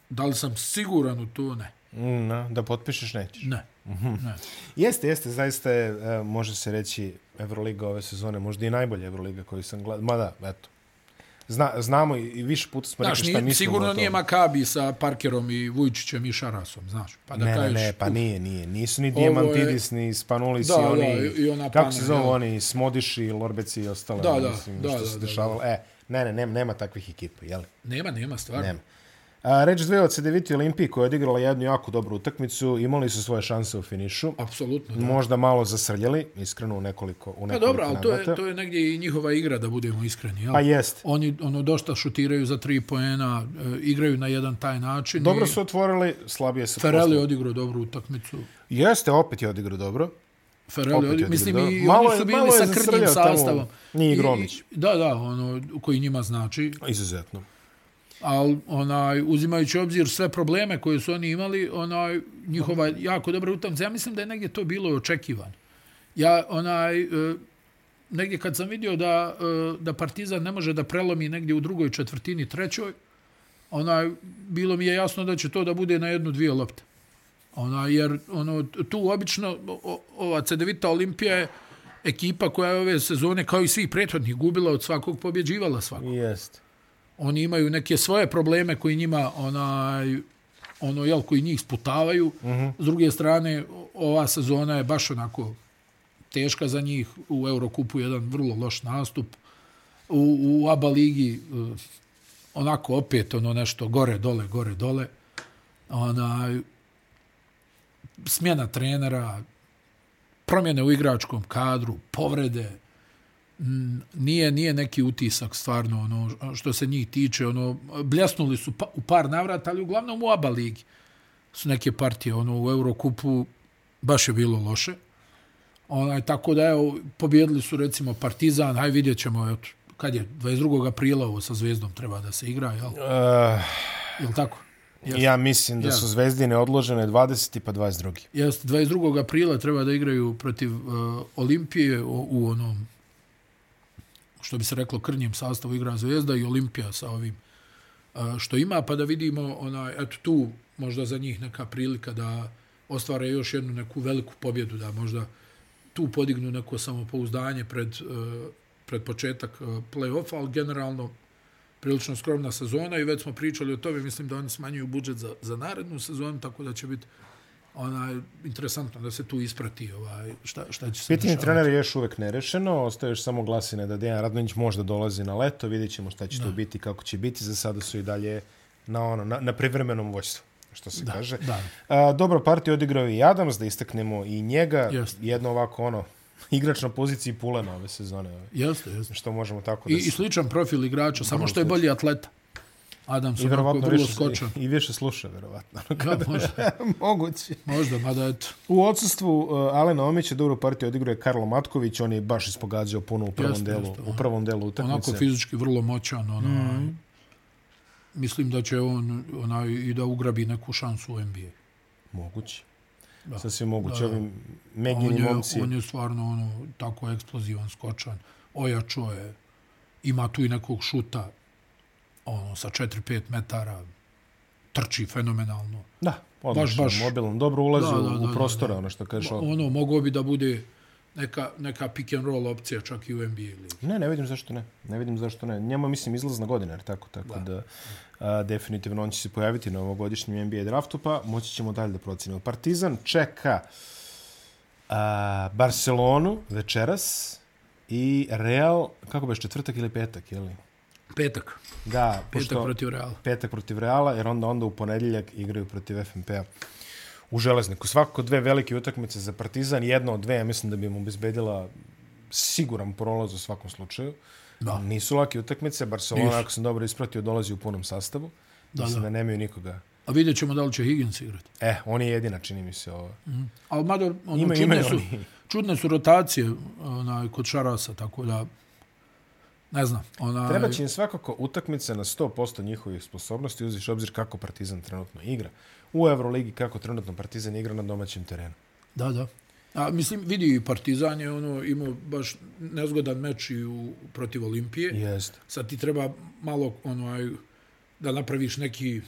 da li sam siguran u to? Ne. Mm, na, da potpišeš nećeš. Ne. ne. Jeste, jeste, zaista je, e, može se reći, Euroliga ove sezone, možda i najbolja Euroliga koju sam gledao. Mada, eto, Zna, znamo i i više puta smo Znaš, rekli šta nije, mislimo sigurno o nije tome. Makabi sa Parkerom i Vujčićem i Šarasom, znaš. Pa da ne, kažeš, ne, pa nije, nije. Nisu ni je- Diamantidis, ni Spanulis Da, i da, oni... i- i ona kako pana, se zove oni? Smodiši, Lorbeci i ostale. Da, da, mislim, da, što da, se da, dešavalo. E, ne, ne, nema, nema takvih ekipa, jel? Nema, nema, stvarno. Nema. A, reč dve od Cedeviti Olimpiji koja je odigrala jednu jako dobru utakmicu, imali su svoje šanse u finišu. Apsolutno, da. Možda malo zasrljali, iskreno u nekoliko, u Pa nekoliko dobro, ali to je, to je negdje i njihova igra, da budemo iskreni. Jel? Pa jest. Oni ono dosta šutiraju za tri poena, e, igraju na jedan taj način. Dobro i su otvorili, slabije se Ferrell je odigrao dobru utakmicu. Jeste, opet je odigrao dobro. Ferrell Opet je je odigrao, mislim, odigrao i dobro. Malo oni su bili sa krnjim sastavom. nije Gromić. i- Da, da, ono, koji njima znači. Izuzetno ali onaj uzimajući u obzir sve probleme koje su oni imali, onaj njihova jako dobra utakmica. Ja mislim da je negdje to bilo očekivano. Ja onaj e, negdje kad sam vidio da e, da Partizan ne može da prelomi negdje u drugoj četvrtini, trećoj, onaj bilo mi je jasno da će to da bude na jednu dvije lopte. Ona jer ono tu obično o- ova Cedevita Olimpija je ekipa koja je ove sezone kao i svih prethodnih gubila od svakog pobjeđivala svakog Jeste oni imaju neke svoje probleme koji njima onaj ono, jel, koji njih sputavaju. Uh -huh. S druge strane, ova sezona je baš onako teška za njih. U Eurokupu jedan vrlo loš nastup. U, u ABA ligi uh, onako opet ono nešto gore, dole, gore, dole. Ona, smjena trenera, promjene u igračkom kadru, povrede, nije nije neki utisak stvarno ono što se njih tiče ono bljesnuli su pa, u par navrata ali uglavnom u ABA ligi su neke partije ono u Eurokupu baš je bilo loše onaj tako da evo pobjedili su recimo Partizan aj vidjećemo eto kad je 22. aprila ovo sa Zvezdom treba da se igra jel uh, jel tako Jest. Ja mislim da su Zvezdine odložene 20. pa 22. Jeste, 22. aprila treba da igraju protiv uh, Olimpije u, u onom što bi se reklo krnjem sastavu igra Zvezda i Olimpija sa ovim što ima, pa da vidimo ona, eto tu možda za njih neka prilika da ostvare još jednu neku veliku pobjedu, da možda tu podignu neko samopouzdanje pred, e, pred početak e, play-offa, ali generalno prilično skromna sezona i već smo pričali o tome, mislim da oni smanjuju budžet za, za narednu sezonu, tako da će biti ona interesantno da se tu isprati ovaj šta šta će se Pitanje trenera je još uvek nerešeno, ostaje još samo glasine da Dejan Radonjić možda dolazi na leto, vidjećemo šta će da. to biti, kako će biti, za sada su i dalje na ono na, na privremenom vođstvu što se da, kaže. Da. A, dobro partiju odigrao i Adams, da istaknemo i njega, Just. jedno ovako ono, igrač na poziciji Pulena ove sezone. Jeste, jeste. Što možemo tako da... I, i sličan profil igrača, samo što je bolji atleta. Adam se onako vrlo skočan. I, I više sluša, vjerovatno. Da, možda. Moguće. Možda, mada eto. U odsustvu uh, Alena Omića dobro partiju odigruje Karlo Matković, on je baš ispogađao puno u prvom jeste, delu, jeste, u prvom delu utakmice. Onako fizički vrlo moćan, ono, mm. mislim da će on ona, i da ugrabi neku šansu u NBA. Moguće. Da. Sasvim moguće, ovim Megini momci. On je stvarno ono, tako eksplozivan, skočan, ojačo je, ima tu i nekog šuta, ono, sa 4-5 metara, trči fenomenalno. Da, odlično, baš, baš, mobilan, dobro ulazi da, da, da, u prostore, ono što kažeš. Ono, mogo bi da bude neka, neka pick and roll opcija čak i u NBA ligi. Ne, ne vidim zašto ne. Ne vidim zašto ne. Njema, mislim, izlazna godina, jer tako, tako da, da a, definitivno on će se pojaviti na ovogodišnjem NBA draftu, pa moći ćemo dalje da procenimo. Partizan čeka a, Barcelonu večeras i Real, kako beš, četvrtak ili petak, je li? Petak. Da, petak pošto, protiv Reala. Petak protiv Reala, jer onda onda u ponedjeljak igraju protiv FNP-a u Železniku. Svakako dve velike utakmice za Partizan, jedna od dve, ja mislim da bi mu obezbedila siguran prolaz u svakom slučaju. Da. Nisu lake utakmice, Barcelona, Nisu. ako sam dobro ispratio, dolazi u punom sastavu. Da, mislim da. da nemaju nikoga. A vidjet ćemo da li će Higgins igrati. E, on je jedina, čini mi se ovo. Mm. Ali mada, ono, ima, čudne, su, čudne su rotacije onaj, kod Šarasa, tako da ne znam. Ona... Treba će im svakako utakmice na 100% njihovih sposobnosti, uziš obzir kako Partizan trenutno igra. U Euroligi kako trenutno Partizan igra na domaćem terenu. Da, da. A, mislim, vidi i Partizan je ono, imao baš nezgodan meč i u, protiv Olimpije. Jest. Sad ti treba malo ono, aj, da napraviš neki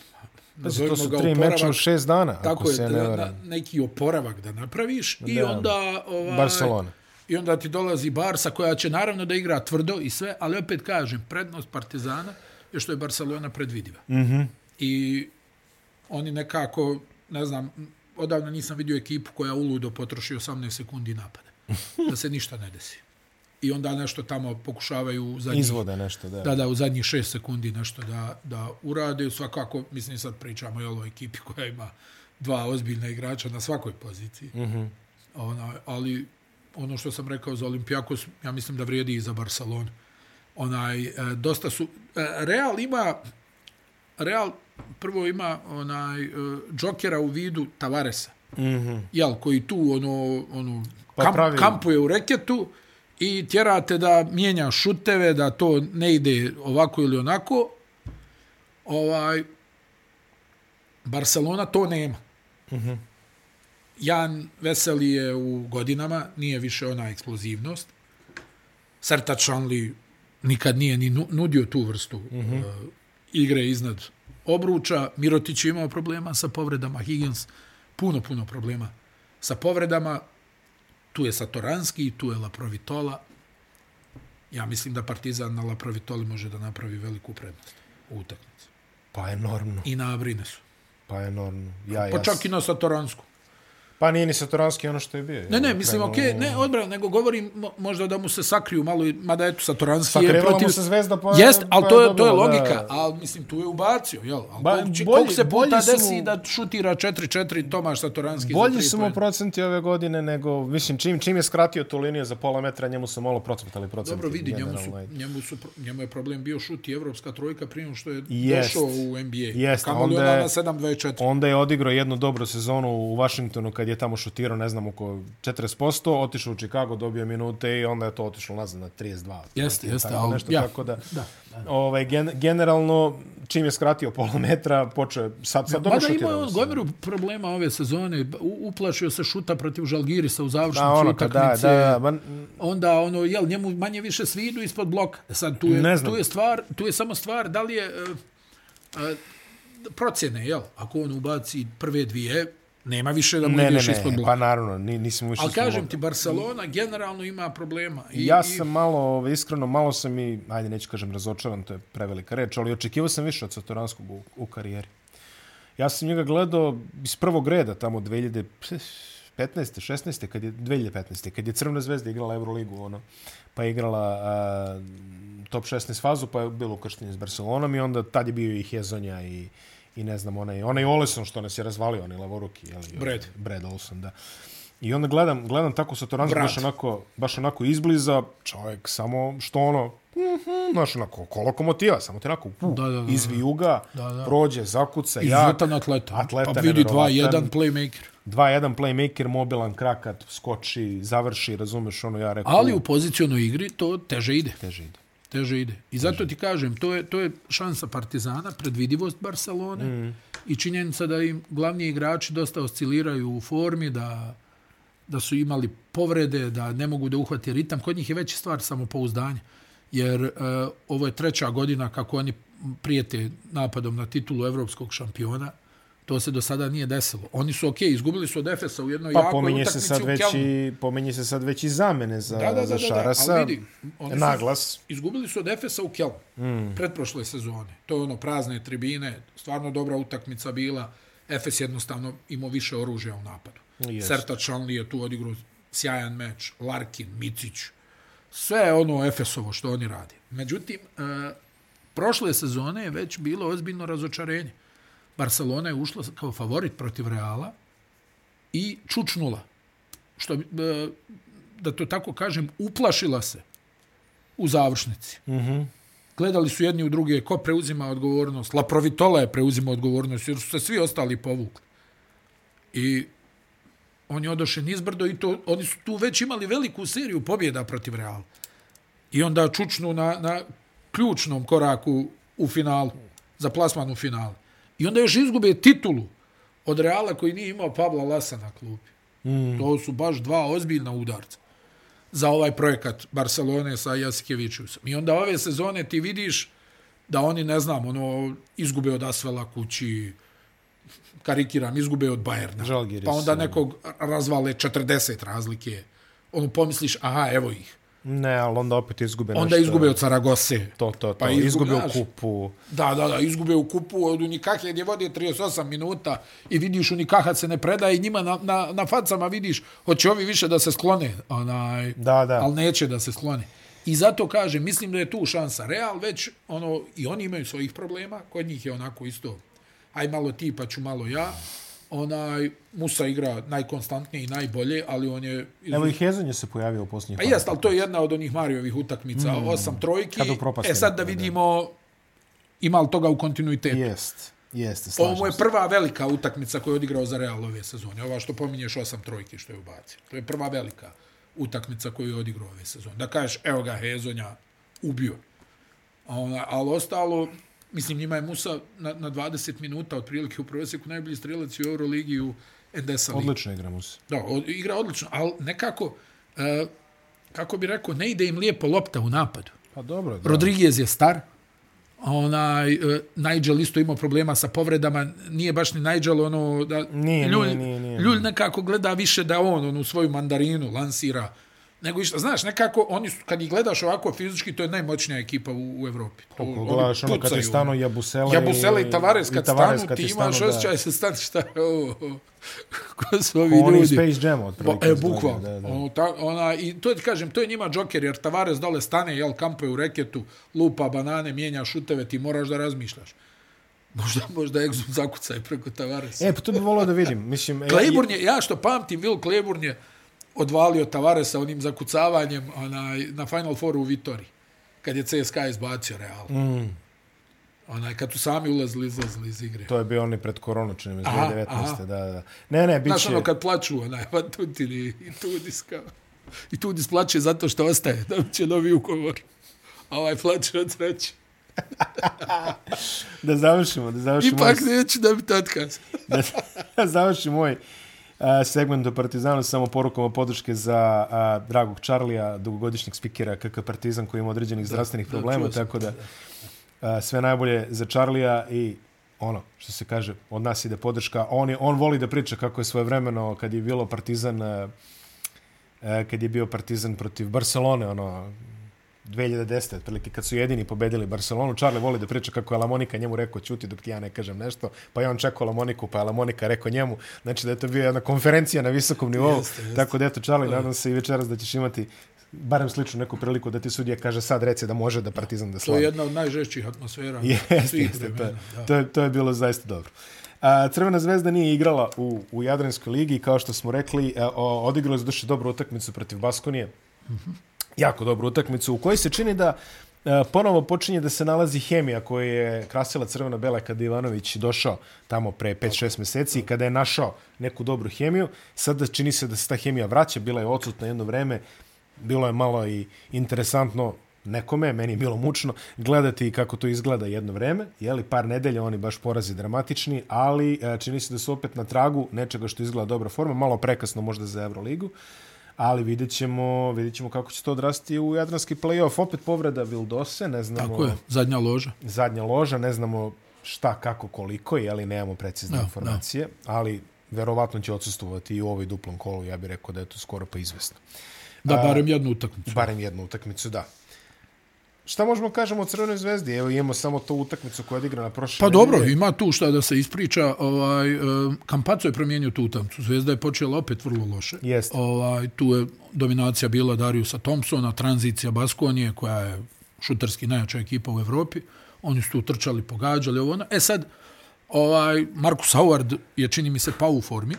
Znači, to su tri meča u šest dana, tako ako se je, ne varam. neki oporavak da napraviš da, i onda... Ovaj, Barcelona. I onda ti dolazi Barsa koja će naravno da igra tvrdo i sve, ali opet kažem, prednost Partizana je što je Barcelona predvidiva. Mm -hmm. I oni nekako, ne znam, odavno nisam vidio ekipu koja uludo potroši 18 sekundi napada. Da se ništa ne desi. I onda nešto tamo pokušavaju... Zadnjih, Izvode nešto, da. Da, da, u zadnjih 6 sekundi nešto da, da urade. Svakako, mislim, sad pričamo i o ovoj ekipi koja ima dva ozbiljna igrača na svakoj poziciji. Mm -hmm. Ona, ali ono što sam rekao za Olimpijakos, ja mislim da vrijedi i za Barcelonu. Onaj, e, dosta su... E, Real ima... Real prvo ima onaj e, džokera u vidu Tavaresa. Mm -hmm. Jel, koji tu ono, ono pa kamp, kampuje u reketu i tjerate da mijenja šuteve, da to ne ide ovako ili onako. Ovaj, Barcelona to nema. Mm -hmm. Jan Veseli je u godinama, nije više ona eksplozivnost. Serta Čanli nikad nije ni nudio tu vrstu mm -hmm. uh, igre iznad obruča. Mirotić je imao problema sa povredama. Higgins puno, puno problema sa povredama. Tu je Satoranski, tu je Laprovitola. Ja mislim da Partizan na Laprovitoli može da napravi veliku prednost u utakmici. Pa enormno. I na Abrinesu. Pa enormno. Ja, Pa ja, čak i na Satoransku. Pa nije ni Satoranski ono što je bio. Ne, ne, mislim, okej, ne, odbrano, nego govorim mo- možda da mu se sakriju malo, mada eto, Satoranski je Sakrivala mu protiv... se zvezda, pa- Jest, ali pa to je to je logika, da. ali mislim, tu je ubacio, jel? Ba, koliko, bolji- koliko se puta su desi da šutira 4-4 Tomaš Satoranski Bolji za tri su mu poena? procenti ove godine nego, mislim, čim, čim je skratio tu liniju za pola metra, njemu su malo procentali procenti. Dobro, vidi, njemu, su, njemu, su, njemu je problem bio šut i evropska trojka prije što je Jest. došao u NBA. Jest, Kamo onda ona je- na 7-24. Onda je odigrao jednu dobru sezonu u Washingtonu kad je tamo šutirao, ne znam, oko 40%, otišao u Chicago, dobio minute i onda je to otišlo nazad na 32. Jeste, jeste, Tako, ali- nešto, ja. tako da, Da, da. Ovaj, gen, generalno, čim je skratio pola metra, počeo, sad, sad dobro Mada šutira. imao on gomiru problema ove sezone, uplašio se šuta protiv Žalgirisa u završnici Da, ono, da, utakmice. da, da, ba, onda ono jel njemu manje više svidu ispod bloka. E Sad tu je tu je stvar, tu je samo stvar da li je uh, uh, procjene, jel? Ako on ubaci prve dvije, nema više da mu ne, ne, ideš ispod ne, bloka. pa naravno, ni, nisam više... Ali kažem ti, Barcelona generalno ima problema. I, Ja i- sam malo, ovaj, iskreno, malo sam i, ajde neću kažem razočaran, to je prevelika reč, ali očekivao sam više od Satoranskog u, u karijeri. Ja sam njega gledao iz prvog reda, tamo 2015. 16. kad je 2015. kad je Crvena zvezda igrala Euroligu, ono, pa je igrala a, top 16 fazu, pa je bilo ukrštenje s Barcelonom i onda tad je bio i Hezonja i i ne znam, onaj, onaj Oleson što nas je razvalio, onaj lavoruki, jel? Brad. Brad Olson, da. I onda gledam, gledam tako Satoranskog Brat. baš onako, baš onako izbliza, čovjek samo što ono, mhm, znaš, onako, ko lokomotiva, samo te onako, uh, Da, da, da, iz vijuga, Da, da. prođe, zakuca, jak, Izuzetan atleta. Atleta, pa vidi nevjerovatan. 2-1 playmaker. 2-1 playmaker, mobilan krakat, skoči, završi, razumeš, ono ja rekao, Ali u pozicionoj igri to teže ide. teže ide. Teže ide. I zato ti kažem, to je, to je šansa Partizana, predvidivost Barcelone mm. i činjenica da im glavni igrači dosta osciliraju u formi, da, da su imali povrede, da ne mogu da uhvati ritam. Kod njih je veća stvar samopouzdanje. Jer uh, ovo je treća godina kako oni prijete napadom na titulu evropskog šampiona. To se do sada nije desilo. Oni su okej, izgubili su od Efesa u jednoj Pa jakoj pominje se utakmici sad već i, pominje se sad već i zamene za, Da, da, da, za da, da, Šarasa. ali vidi, oni su- Naglas. Izgubili su od Efesa u Kelnu, mm. pretprošle sezone. To je ono prazne tribine, stvarno dobra utakmica bila. Efes jednostavno imao više oružja u napadu. Jest. Serta Čanli je tu odigrao sjajan meč, Larkin, Micić, sve ono Efesovo što oni radi. Međutim, e, prošle sezone je već bilo ozbiljno razočarenje. Barcelona je ušla kao favorit protiv Reala i čučnula. Što, e, da to tako kažem, uplašila se u završnici. Mm -hmm. Gledali su jedni u druge ko preuzima odgovornost. La Provitola je preuzima odgovornost jer su se svi ostali povukli. I on je odošen izbrdo i to, oni su tu već imali veliku seriju pobjeda protiv Reala. I onda čučnu na, na ključnom koraku u finalu, za plasman u finalu. I onda još izgube titulu od Reala koji nije imao Pavla Lasa na klupi. Mm. To su baš dva ozbiljna udarca za ovaj projekat Barcelone sa Jasikevićusom. I onda ove sezone ti vidiš da oni, ne znam, ono, izgube od Asvela kući, karikiram, izgube od Bajerna. Žalgiris, Pa onda nekog razvale 40 razlike. Ono, pomisliš, aha, evo ih. Ne, ali onda opet izgube Onda nešto. izgube od Saragose. To, to, to. Pa izgube, izgube u kupu. Da, da, da, izgube u kupu od Unikahe gdje vode 38 minuta i vidiš Unikaha se ne predaje i njima na, na, na facama vidiš hoće ovi više da se sklone, onaj, Da, da. ali neće da se sklone. I zato kažem, mislim da je tu šansa. Real već, ono, i oni imaju svojih problema, kod njih je onako isto, aj malo ti pa ću malo ja, onaj, Musa igra najkonstantnije i najbolje, ali on je... Evo i Hezon je se pojavio u posljednjih Pa jest, ali to je jedna od onih Marijovih utakmica, mm. osam trojki. E sad da vidimo ima li toga u kontinuitetu. Jest, jeste, Ovo slažem mu je prva velika utakmica koju je odigrao za Real ove sezone. Ova što pominješ osam trojki što je ubacio. To je prva velika utakmica koju je odigrao ove sezone. Da kažeš, evo ga, Hezonja ubio. A ali ostalo, mislim, njima je Musa na, na 20 minuta otprilike u prosjeku najbolji strelac u Euroligi u Endesa. Odlično igramo se. Da, od, igra odlično, ali nekako, e, kako bi rekao, ne ide im lijepo lopta u napadu. Pa dobro, da. Rodriguez je star, onaj, uh, Nigel isto imao problema sa povredama, nije baš ni Nigel ono da Nije, Ljulj, nije, nije, nije. Ljulj nekako gleda više da on onu svoju mandarinu lansira nego išta, znaš, nekako, oni su, kad ih gledaš ovako fizički, to je najmoćnija ekipa u, u Evropi. To, Ako gledaš ono kad ti stanu Jabusele, Jabusele i Tavares, kad, i Tavares stanu, kad ti ti imaš stanu, osjećaj se stani šta je ovo. Ko su ovi Oni ljudi? Space Jam, otprilike. E, bukvalno. Da, da. Ono, ta, ona, I to ti kažem, to je njima džoker, jer Tavares dole stane, jel, kampuje u reketu, lupa banane, mijenja šuteve, ti moraš da razmišljaš. Možda, možda Exum zakucaj preko Tavaresa. E, pa to bih volao da vidim. Mislim, e, Claiborne je, ja što pamtim, Will Claiborne je odvalio Tavaresa onim zakucavanjem onaj, na Final Fouru u Vitori. Kad je CSKA izbacio Real. Mm. Onaj, kad su sami ulazili, izlazili iz igre. To je bio oni pred koronu, čini mi se, Aha, 2019. aha. Da, da. Ne, ne, bit Znaš će... ono kad plaču, onaj, Van Tutin i, i Tudis kao. I Tudis plače zato što ostaje, da će novi ugovor. A ovaj plače od sreće. Da završimo, da završimo. Ipak moj- neću da bi otkaz. da završim moj segment o Partizanu samo porukama podrške za a, dragog Čarlija, dugogodišnjeg spikera KK Partizan koji ima određenih zdravstvenih problema, sam tako da a, sve najbolje za Čarlija i ono što se kaže, od nas ide podrška. On, je, on voli da priča kako je svoje vremeno kad je bilo Partizan a, kad je bio Partizan protiv Barcelone, ono 2010. otprilike kad su jedini pobedili Barcelonu, Charlie voli da priča kako je Lamonika njemu rekao ćuti dok ti ja ne kažem nešto, pa je on čekao Lamoniku, pa je Lamonika rekao njemu, znači da je to bio jedna konferencija na visokom nivou, Jeste, jeste. tako da eto Charlie, nadam se i večeras da ćeš imati barem sličnu neku priliku da ti sudija kaže sad reci da može da Partizan da To slavi. je jedna od najžešćih atmosfera Jeste, svih jeste, to, je, vremena. To, je, to je bilo zaista dobro. A, Crvena zvezda nije igrala u, u Jadranskoj ligi, kao što smo rekli, a, o, odigrali su duše dobru utakmicu protiv Baskonije. Jako dobru utakmicu, u kojoj se čini da e, ponovo počinje da se nalazi hemija koja je krasila crveno-bela kada je Ivanović došao tamo pre 5-6 meseci i kada je našao neku dobru hemiju. Sada čini se da se ta hemija vraća, bila je odsutna jedno vreme, bilo je malo i interesantno nekome, meni je bilo mučno gledati kako to izgleda jedno vreme, jeli par nedelja oni baš porazi dramatični, ali e, čini se da su opet na tragu nečega što izgleda dobra forma, malo prekasno možda za Euroligu, ali vidjet ćemo, vidjet ćemo kako će to odrasti u jadranski play-off. Opet povreda Vildose, ne znamo Tako je, zadnja loža. zadnja loža, ne znamo šta, kako, koliko, jeli nemamo precizne Da, informacije, ali verovatno će odsustovati i u ovoj duplom kolu, ja bih rekao da je to skoro pa izvesno. Da, barem jednu utakmicu. Barem jednu utakmicu, da. Šta možemo kažemo o Crvenoj zvezdi? Evo imamo samo tu utakmicu koja je odigrana prošle Pa dobro, nedelje. ima tu šta da se ispriča. Ovaj, e, Kampaco je promijenio tu utakmicu. Zvezda je počela opet vrlo loše. Jeste. Ovaj, tu je dominacija bila Dariusa Thompsona, tranzicija Baskonije, koja je šuterski najjača ekipa u Evropi. Oni su tu trčali, pogađali ovo ono. E sad, ovaj, Markus Howard je, čini mi se, pa u formi.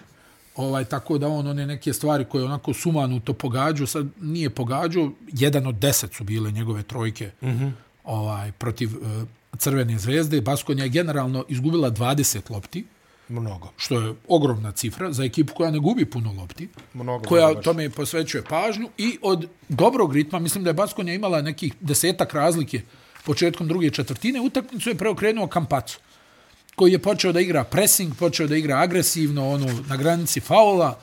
Ovaj, tako da on one neke stvari koje onako sumanuto pogađao, sad nije pogađao, jedan od deset su bile njegove trojke mm -hmm. ovaj, protiv uh, Crvene zvezde. Baskonija je generalno izgubila 20 lopti, Mnogo. što je ogromna cifra za ekipu koja ne gubi puno lopti, Mnogo, koja mnogo tome posvećuje pažnju i od dobrog ritma, mislim da je Baskonija imala nekih desetak razlike početkom druge četvrtine, utakmicu je preokrenuo Kampacu koji je počeo da igra pressing, počeo da igra agresivno, ono, na granici faula,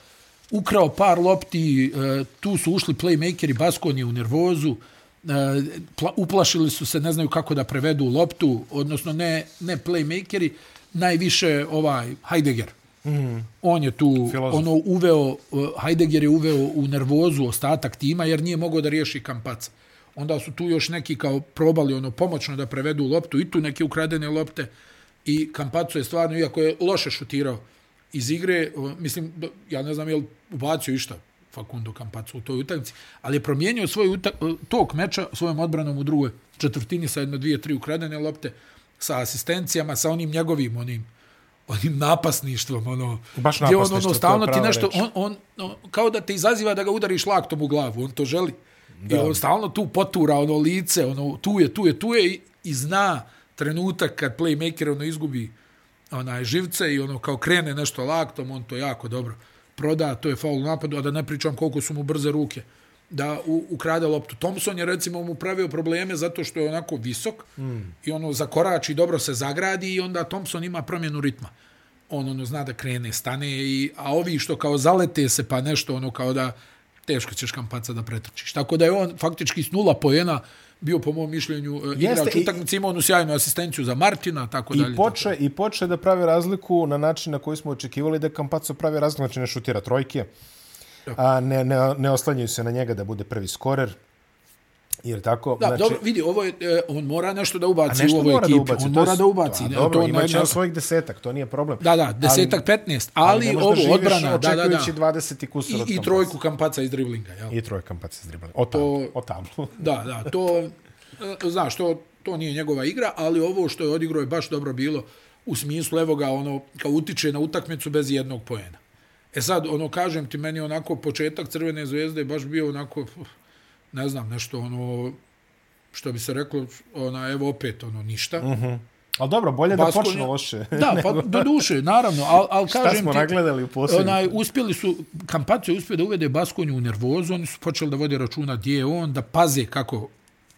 ukrao par lopti, e, tu su ušli playmakeri Baskonije u nervozu, e, pla, uplašili su se, ne znaju kako da prevedu loptu, odnosno ne, ne playmakeri, najviše ovaj Heidegger. Mm. On je tu Filozof. ono uveo, uh, Heidegger je uveo u nervozu ostatak tima jer nije mogao da riješi Kampaca. Onda su tu još neki kao probali ono pomoćno da prevedu loptu i tu neke ukradene lopte i Kampaco je stvarno, iako je loše šutirao iz igre, mislim, ja ne znam je li ubacio išta Facundo Campazzo u toj utakmici, ali je promijenio svoj utak, tok meča svojom odbranom u drugoj četvrtini sa jedno, dvije, tri ukradene lopte, sa asistencijama, sa onim njegovim, onim, onim napasništvom, ono, Baš gdje on, ono, stalno ti nešto, reč. on, on, on, kao da te izaziva da ga udariš laktom u glavu, on to želi. Da. I on stalno tu potura ono lice, ono, tu je, tu je, tu je i, i zna trenutak kad playmaker ono izgubi onaj živce i ono kao krene nešto laktom, on to jako dobro proda, to je faul napadu, a da ne pričam koliko su mu brze ruke da u, ukrade loptu. Thompson je recimo mu pravio probleme zato što je onako visok mm. i ono zakorači, dobro se zagradi i onda Thompson ima promjenu ritma. On ono zna da krene, stane, i, a ovi što kao zalete se pa nešto ono kao da teško ćeš kampaca da pretrčiš. Tako da je on faktički s nula pojena bio po mom mišljenju e, igrač i- utakmice, imao onu sjajnu asistenciju za Martina, tako I dalje. poče, I poče da pravi razliku na način na koji smo očekivali da Kampaco pravi razliku, znači ne šutira trojke, a ne, ne, ne oslanjaju se na njega da bude prvi skorer. Jer tako, Da, znači, dobro, vidi, ovo je, e, on mora nešto da ubaci u nešto ovoj mora ekipi. da ubaci. on mora da ubaci. A, ne, dobro, to imaće ne, on svojih desetak, to nije problem. Da, da, desetak, 15, ali, možeš ovo, odbrana, da, da, da. očekujući 20 i kusur od I, I trojku kampaca iz driblinga, jel? I trojka kampaca s driblinga. O tablu. O tablu. Da, da, to, e, znaš, to, to nije njegova igra, ali ovo što je odigrao je baš dobro bilo u smislu, evo ga, ono, kao utiče na utakmicu bez jednog poena. E sad, ono, kažem ti, meni onako početak Crvene zvezde je baš bio onako, ne znam, nešto ono, što bi se reklo, ona, evo opet, ono, ništa. Mm -hmm. Ali dobro, bolje da Baskonija- počne loše. Da, pa do duše, naravno, ali al, Šta kažem smo ti, nagledali u posljednju? onaj, uspjeli su, Kampaco je uspio da uvede Baskonju u nervozu, oni su počeli da vode računa gdje je on, da paze kako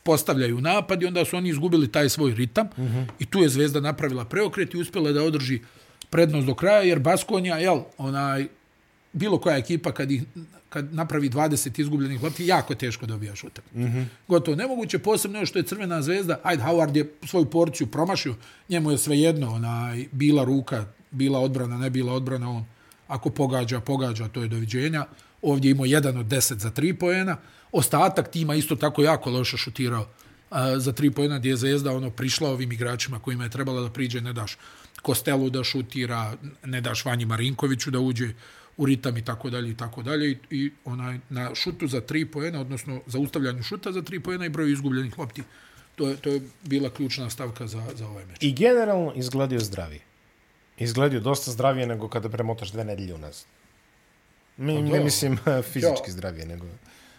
postavljaju napad i onda su oni izgubili taj svoj ritam mm -hmm. i tu je Zvezda napravila preokret i uspjela da održi prednost do kraja, jer Baskonja, jel, onaj, bilo koja ekipa kad ih kad napravi 20 izgubljenih lopti, jako teško dobijaš utakmicu. Mm -hmm. Gotovo nemoguće, posebno je što je Crvena zvezda, ajde, Howard je svoju porciju promašio, njemu je svejedno, onaj, bila ruka, bila odbrana, ne bila odbrana, on ako pogađa, pogađa, to je doviđenja. Ovdje imao jedan od 10 za 3 poena. Ostatak tima isto tako jako loše šutirao a, za 3 poena gdje je Zvezda ono prišla ovim igračima kojima je trebala da priđe, ne daš Kostelu da šutira, ne daš Vanji Marinkoviću da uđe u ritam i tako dalje i tako dalje i, onaj na šutu za 3 poena, odnosno za ustavljanju šuta za 3 poena i broju izgubljenih lopti. To je, to je bila ključna stavka za, za ovaj meč. I generalno izgledio zdravije. Izgledio dosta zdravije nego kada premotaš dve nedelje unazad. Mi, Pa ne da. mislim fizički Ja. zdravije nego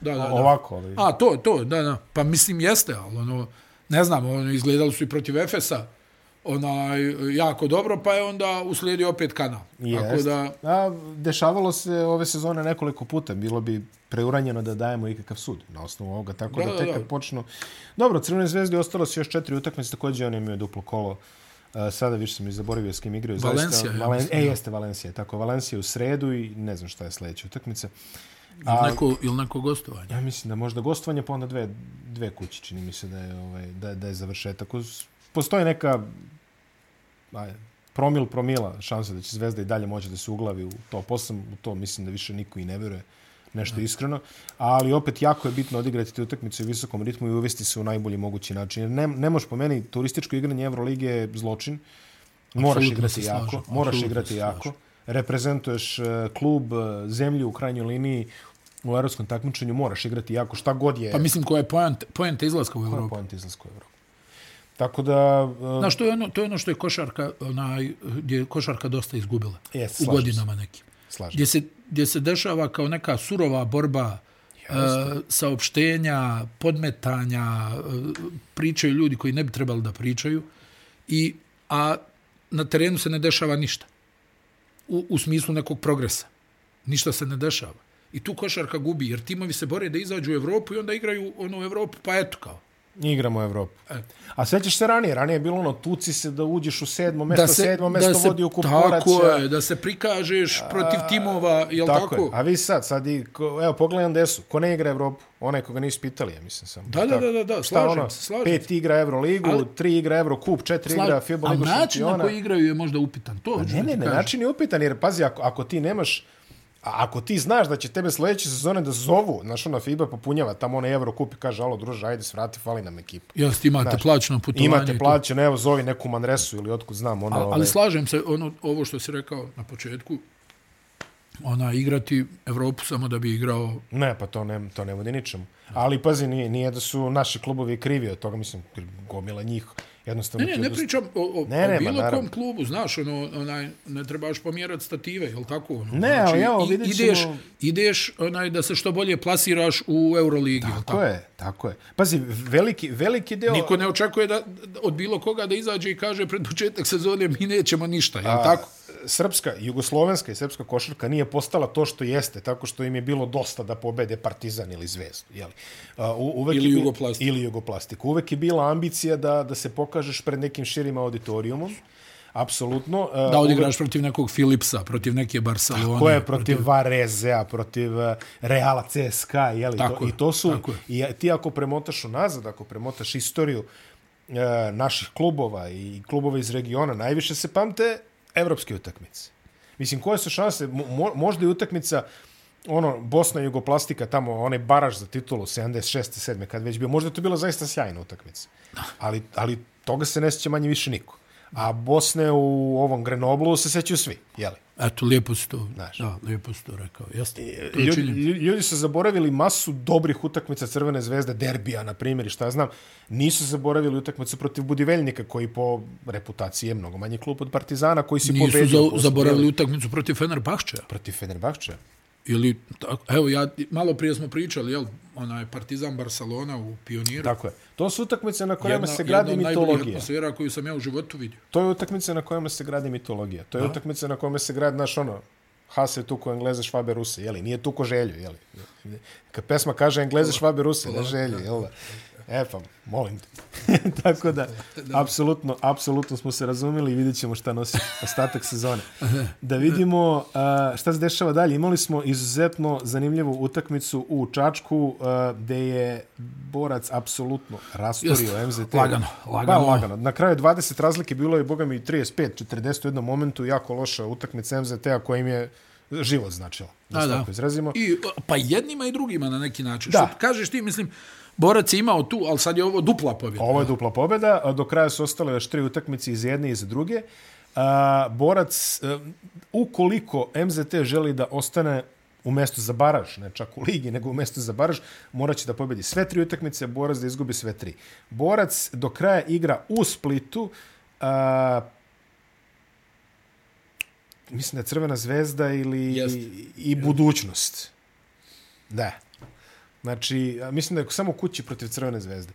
Da, da, da. ovako. Ali... A, to, to, da, da. Pa mislim jeste, ali ono, ne znam, ono, izgledali su i protiv Efesa, onaj, jako dobro, pa je onda uslijedio opet kanal. Tako da, A, dešavalo se ove sezone nekoliko puta. Bilo bi preuranjeno da dajemo ikakav sud na osnovu ovoga. Tako da, Da, da tek kad počnu... Dobro, Crvene zvezde ostalo se još četiri utakmice. Također on je imao duplo kolo. Uh, sada više sam i zaboravio s kim igraju. Valencija, Zaista, Valen... E, jeste Valencija. Tako, Valencija u sredu i ne znam šta je sljedeća utakmica. ili neko, ili neko gostovanje. Ja mislim da možda gostovanje, pa onda dve, dve kuće, čini mi se da je, ovaj, da, da je završetak. Uz, postoji neka promil promila šanse da će Zvezda i dalje moći da se uglavi u top 8. U to mislim da više niko i ne vjeruje nešto iskreno. Ali opet jako je bitno odigrati te utakmice u visokom ritmu i uvesti se u najbolji mogući način. Jer ne, ne možeš po meni, turističko igranje Evrolige je zločin. Moraš Apsolutno igrati jako. Moraš igrati jako. Reprezentuješ eh, klub, eh, zemlju u krajnjoj liniji u evropskom takmičenju moraš igrati jako šta god je Pa mislim koja je poenta, poenta izlaska u koja je Evropu. poenta izlaska u Evropu. Tako da uh, Znaš, to je, ono, to je ono što je košarka, onaj, gdje je košarka dosta izgubila. Jest, u godinama nekim. slažem. Gdje se, gdje se dešava kao neka surova borba uh, saopštenja, podmetanja, uh, pričaju ljudi koji ne bi trebali da pričaju, i, a na terenu se ne dešava ništa. U, u smislu nekog progresa. Ništa se ne dešava. I tu košarka gubi, jer timovi se bore da izađu u Evropu i onda igraju ono u Evropu, pa eto kao. Igramo Evropu. E. A sećaš se ranije? Ranije je bilo ono, tuci se da uđeš u sedmo mesto, sedmo mesto da se, vodi u kup tako je, da se prikažeš protiv timova, jel tako? Tako, je. A vi sad, sad i, ko, evo, pogledam gde su. Ko ne igra Evropu? Onaj koga nisu pitali, ja mislim sam. Da, da, da, da, da, Šta slažem ono? se, slažem Pet igra Euroligu, Ali- tri igra Eurocup, četiri igra FIBA Ligu način na šampiona. koji igraju je možda upitan. To hoću Ne, ne, ne, način je upitan, jer pazi, ako, ako ti nemaš, a ako ti znaš da će tebe sljedeće sezone da zovu, znaš, ona FIBA popunjava tamo onaj Eurocup i kaže, alo, druže, ajde, svrati, fali nam ekipa. Jeste, imate Znaš, plaćeno putovanje. Imate plaćeno, evo, zovi neku Manresu ili otkud znam. Ono, Ali, ovaj, ali slažem se, ono, ovo što si rekao na početku, ona igrati Evropu samo da bi igrao Ne, pa to ne, to ne vodi ničemu. Ali pazi, nije, nije da su naši klubovi krivi od toga, mislim, gomila njih. Jednostavno Ne, ne, ne pričam o, o, Ne, o bilo naravno. kom klubu, znaš, ono, onaj, ne trebaš pomjerati stative, jel tako? Ono, Ne, ali evo, vidjet ćemo- ideš, ideš onaj, da se što bolje plasiraš u Euroligi, jel Tako tako? je, tako je. Pazi, veliki, veliki deo... Niko ne očekuje da, od bilo koga da izađe i kaže pred početak sezone mi nećemo ništa, jel tako? srpska, jugoslovenska i srpska košarka nije postala to što jeste, tako što im je bilo dosta da pobede Partizan ili Zvezdu. Jeli? Uh, u- uvek Ili je bi- Jugoplastik. Ili Jugoplastik. Uvek je bila ambicija da, da se pokažeš pred nekim širim auditorijumom. Apsolutno. Uh, Da odigraš protiv nekog Philipsa, protiv neke Barcelone. Ko je protiv Varezea, protiv eh, Reala CSKA, jeli? Tako to, je, I to su, tako i ti ako premotaš unazad, ako premotaš istoriju e, naših klubova i klubova iz regiona, najviše se pamte evropske utakmice. Mislim, koje su šanse? Mo, možda i utakmica ono, Bosna i Jugoplastika, tamo, onaj baraž za titulu, 76. 7. kad već bio, možda je to bila zaista sjajna utakmica. Ali, ali toga se ne sjeća manje više niko. A Bosne u ovom Grenoblu se sećaju svi, jeli? Eto, lijepo si to, Znaš. da, lijepo si to rekao. Jeste, to Ljudi, ljudi su zaboravili masu dobrih utakmica Crvene zvezde, derbija, na primjer, i šta ja znam. Nisu zaboravili utakmicu protiv Budiveljnika, koji po reputaciji je mnogo manji klub od Partizana, koji si Nisu pobedio. za, posle, zaboravili utakmicu protiv Fenerbahčeja. Protiv Fenerbahče. Ili, tako, evo, ja, malo prije smo pričali, jel, onaj Partizan Barcelona u Pioniru. Tako je. To su utakmice na kojima Jedna- se gradi jedna mitologija. atmosfera koju sam ja u životu vidio. To je utakmice na kojima se gradi mitologija. To je Da. utakmice na kojima se gradi naš ono, Hase tu ko Engleze, Švabe, Ruse, jeli? Nije tu ko želju, jeli? Kad pesma kaže Engleze, Švabe, Ruse, ne želju, jel da? E pa, molim te. Tako da, apsolutno, apsolutno smo se razumili i vidjet ćemo šta nosi ostatak sezone. Da vidimo a, šta se dešava dalje. Imali smo izuzetno zanimljivu utakmicu u Čačku, a, gde je borac apsolutno rasturio Jeste. MZT. Lagano, Ba, lagano. lagano. Na kraju 20 razlike bilo je, boga mi, 35-40 u jednom momentu, jako loša utakmica MZT-a koja im je život značila. Da, da. izrazimo. I, pa jednima i drugima na neki način. Da. Što kažeš ti, mislim, Borac je imao tu, ali sad je ovo dupla pobjeda. Ovo je dupla pobjeda, do kraja su ostale još tri utakmice iz jedne i iz druge. A, borac, e, ukoliko MZT želi da ostane u mestu za baraž, ne čak u ligi, nego u mestu za baraž, morat će da pobedi sve tri utakmice, Borac da izgubi sve tri. Borac do kraja igra u Splitu, a, mislim da je Crvena zvezda ili Jest. i budućnost. Da. Znači, mislim da je samo kući protiv Crvene zvezde.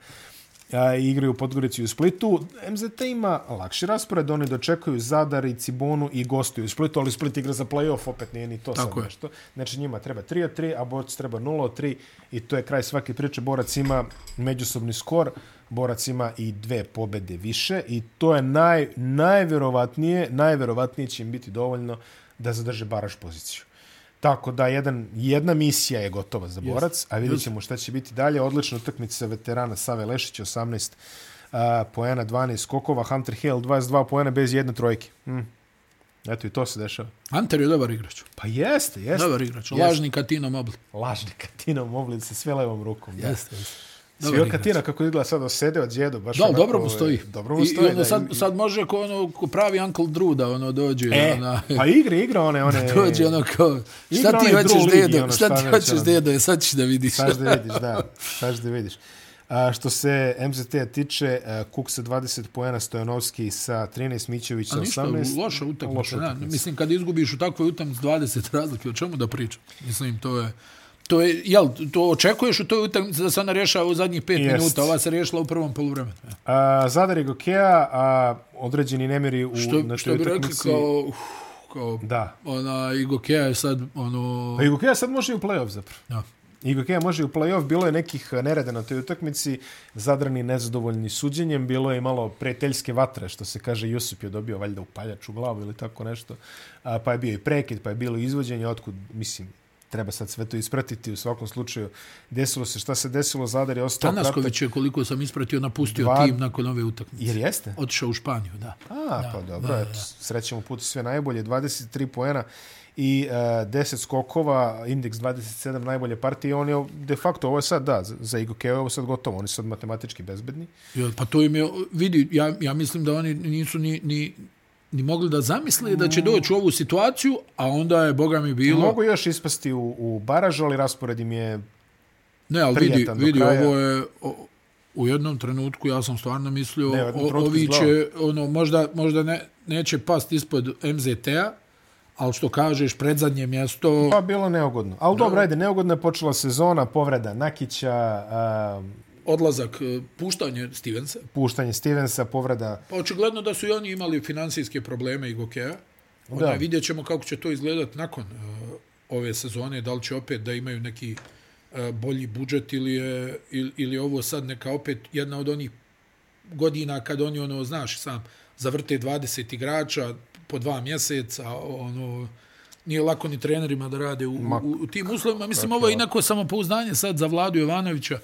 A, igraju u Podgorici i u Splitu. MZT ima lakši raspored, oni dočekuju Zadar i Cibonu i gostuju u Splitu, ali Split igra za play-off, opet nije ni to Tako sad je. nešto. Znači njima treba 3 od 3, a Borac treba 0 od 3 i to je kraj svake priče. Borac ima međusobni skor, Borac ima i dve pobede više i to je naj, najverovatnije, najverovatnije će im biti dovoljno da zadrže baraž poziciju. Tako da jedan, jedna misija je gotova za borac, a vidjet ćemo šta će biti dalje. Odlična utakmica veterana Save Lešić, 18 uh, poena, 12 skokova, Hunter Hill 22 poena bez jedne trojke. Hm. Eto i to se dešava. Anter je dobar igrač. Pa jeste, jeste. Dobar igrač. Jeste. Lažni Katino Mobil. Lažni Katino mogli sa sve levom rukom. Jeste, jeste. Svi Dobar od igrač. Katina kako izgleda sad osede od djedu. Baš Da, onako, dobro mu stoji. Dobro mu stoji. I, onda da, sad, sad može ko, ono, ko pravi Uncle Drew da ono dođe. E, ona, pa igra, igra one, one... dođe ono kao, šta ti hoćeš dedo, ono, šta šta ti hoćeš ono. dedo, sad ćeš da vidiš. Saš da vidiš, da. Saš da vidiš. A, što se MZT tiče, a, Kuk sa 20 poena, Stojanovski sa 13, Mićević sa A ništa, 18. loša utakmica. Loša. Mislim, kad izgubiš u takvoj utakmici 20 razlike, o čemu da pričam? Mislim, to je... To je, jel, to očekuješ u toj utakmici da se ona rješava u zadnjih pet Jest. minuta, ova se riješila u prvom poluvremenu. A, Zadar i Gokeja, a određeni nemiri u, Što, na što bi rekli kao, uf, kao Da. ona Igo Kea je sad ono... Pa i sad može i u play-off zapravo. Ja. I Gokeja može i u play-off. Bilo je nekih nereda na toj utakmici, zadrani nezadovoljni suđenjem, bilo je i malo prijateljske vatre, što se kaže Jusup je dobio valjda upaljač u glavu ili tako nešto, a, pa je bio i prekid, pa je bilo izvođenje, otkud, mislim, treba sad sve to ispratiti, u svakom slučaju desilo se šta se desilo, Zadar je ostao. Tanasković je, koliko sam ispratio, napustio Dva- tim nakon ove utakmice. Jer jeste? Otišao u Španiju, da. A, pa dobro, da, eto, srećemo putu sve najbolje, 23 poena i uh, 10 skokova, indeks 27 najbolje partije, on je de facto, ovo je sad, da, za- Igo Keo, ovo je sad gotovo, oni su sad matematički bezbedni. Ja, pa to im je, vidi, ja, ja mislim da oni nisu ni, ni, ni mogli da zamisle da će doći u ovu situaciju, a onda je, boga mi, bilo... Mogu još ispasti u, u baražu, ali raspored im je Ne, ali vidi, vidi ovo je... O, u jednom trenutku ja sam stvarno mislio, Ne, o, ovi će, ono, možda, možda ne, neće past ispod MZT-a, ali što kažeš, predzadnje mjesto, pa bilo neugodno. Ali dobro, ajde, neugodno je počela sezona, povreda Nakića, odlazak, e, puštanje Stevensa. puštanje Stevensa, povreda Pa očigledno da su i oni imali finansijske probleme i Gokeja. Onda vidjet ćemo kako će to izgledati nakon uh, ove sezone, da li će opet da imaju neki uh, bolji budžet ili, je, ili, ili ovo sad neka opet jedna od onih godina kad oni ono, znaš, sam zavrte 20 igrača po dva mjeseca, ono, nije lako ni trenerima da rade u, u, u tim uslovima. Mislim, ovo je inako samopouzdanje sad za Vladu Jovanovića,